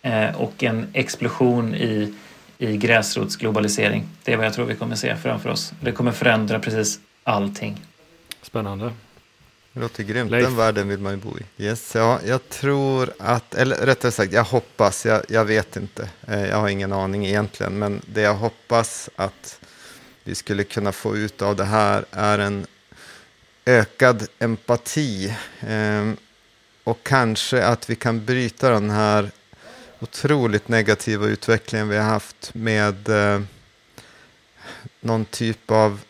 eh, och en explosion i i gräsrotsglobalisering. Det är vad jag tror vi kommer se framför oss. Det kommer förändra precis allting. Spännande. Det låter grymt, Leif. den världen vill man ju bo i. Yes, ja, jag tror att, eller rättare sagt, jag hoppas, jag, jag vet inte, eh, jag har ingen aning egentligen, men det jag hoppas att vi skulle kunna få ut av det här är en ökad empati eh, och kanske att vi kan bryta den här otroligt negativa utvecklingen vi har haft med eh, någon typ av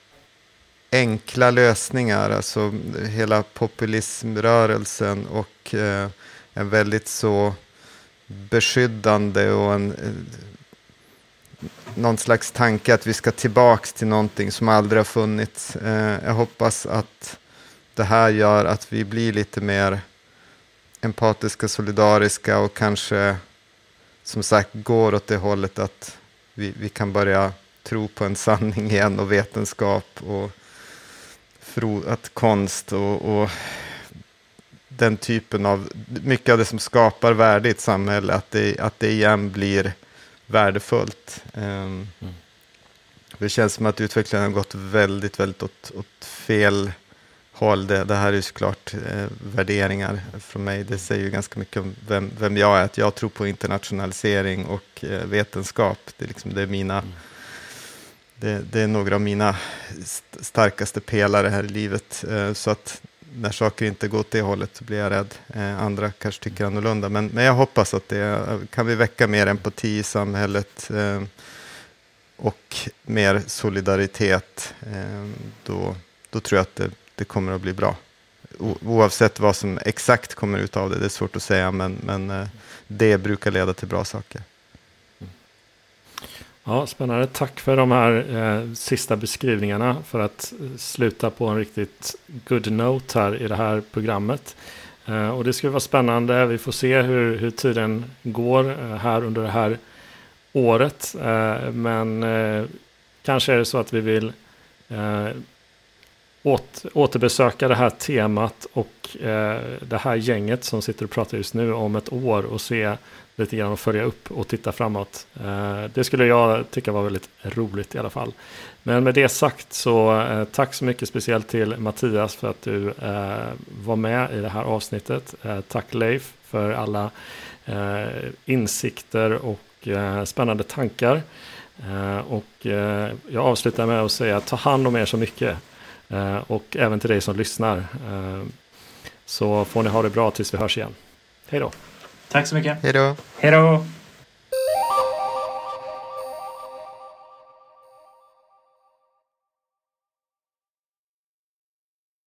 enkla lösningar, alltså hela populismrörelsen och eh, en väldigt så beskyddande och en, eh, någon slags tanke att vi ska tillbaks till någonting som aldrig har funnits. Eh, jag hoppas att det här gör att vi blir lite mer empatiska, solidariska och kanske som sagt går åt det hållet att vi, vi kan börja tro på en sanning igen och vetenskap och att konst och, och, den typen av, mycket av det som skapar värde i ett samhälle, att det, att det igen blir värdefullt. Um, mm. Det känns som att utvecklingen har gått väldigt, väldigt åt, åt fel håll. Det, det, här är såklart eh, värderingar från mig. Det säger ju ganska mycket om vem, vem jag är. Att jag tror på internationalisering och eh, vetenskap. Det är, liksom, det, är mina, mm. det, det, är några av mina st starkaste pelare här i livet. Eh, så att när saker inte går åt det hållet så blir jag rädd. Eh, andra kanske tycker annorlunda. Men, men jag hoppas att det kan vi väcka mer empati i samhället eh, och mer solidaritet. Eh, då, då tror jag att det, det kommer att bli bra. O, oavsett vad som exakt kommer ut av det, det är svårt att säga, men, men eh, det brukar leda till bra saker. Ja, spännande. Tack för de här eh, sista beskrivningarna för att eh, sluta på en riktigt good note här i det här programmet. Eh, och det ska vara spännande. Vi får se hur, hur tiden går eh, här under det här året. Eh, men eh, kanske är det så att vi vill eh, återbesöka det här temat och eh, det här gänget som sitter och pratar just nu om ett år och se lite grann och följa upp och titta framåt. Eh, det skulle jag tycka var väldigt roligt i alla fall. Men med det sagt så eh, tack så mycket speciellt till Mattias för att du eh, var med i det här avsnittet. Eh, tack Leif för alla eh, insikter och spännande tankar. Och jag avslutar med att säga ta hand om er så mycket. Och även till dig som lyssnar. Så får ni ha det bra tills vi hörs igen. Hej då! Tack så mycket. Hej då. Hej då.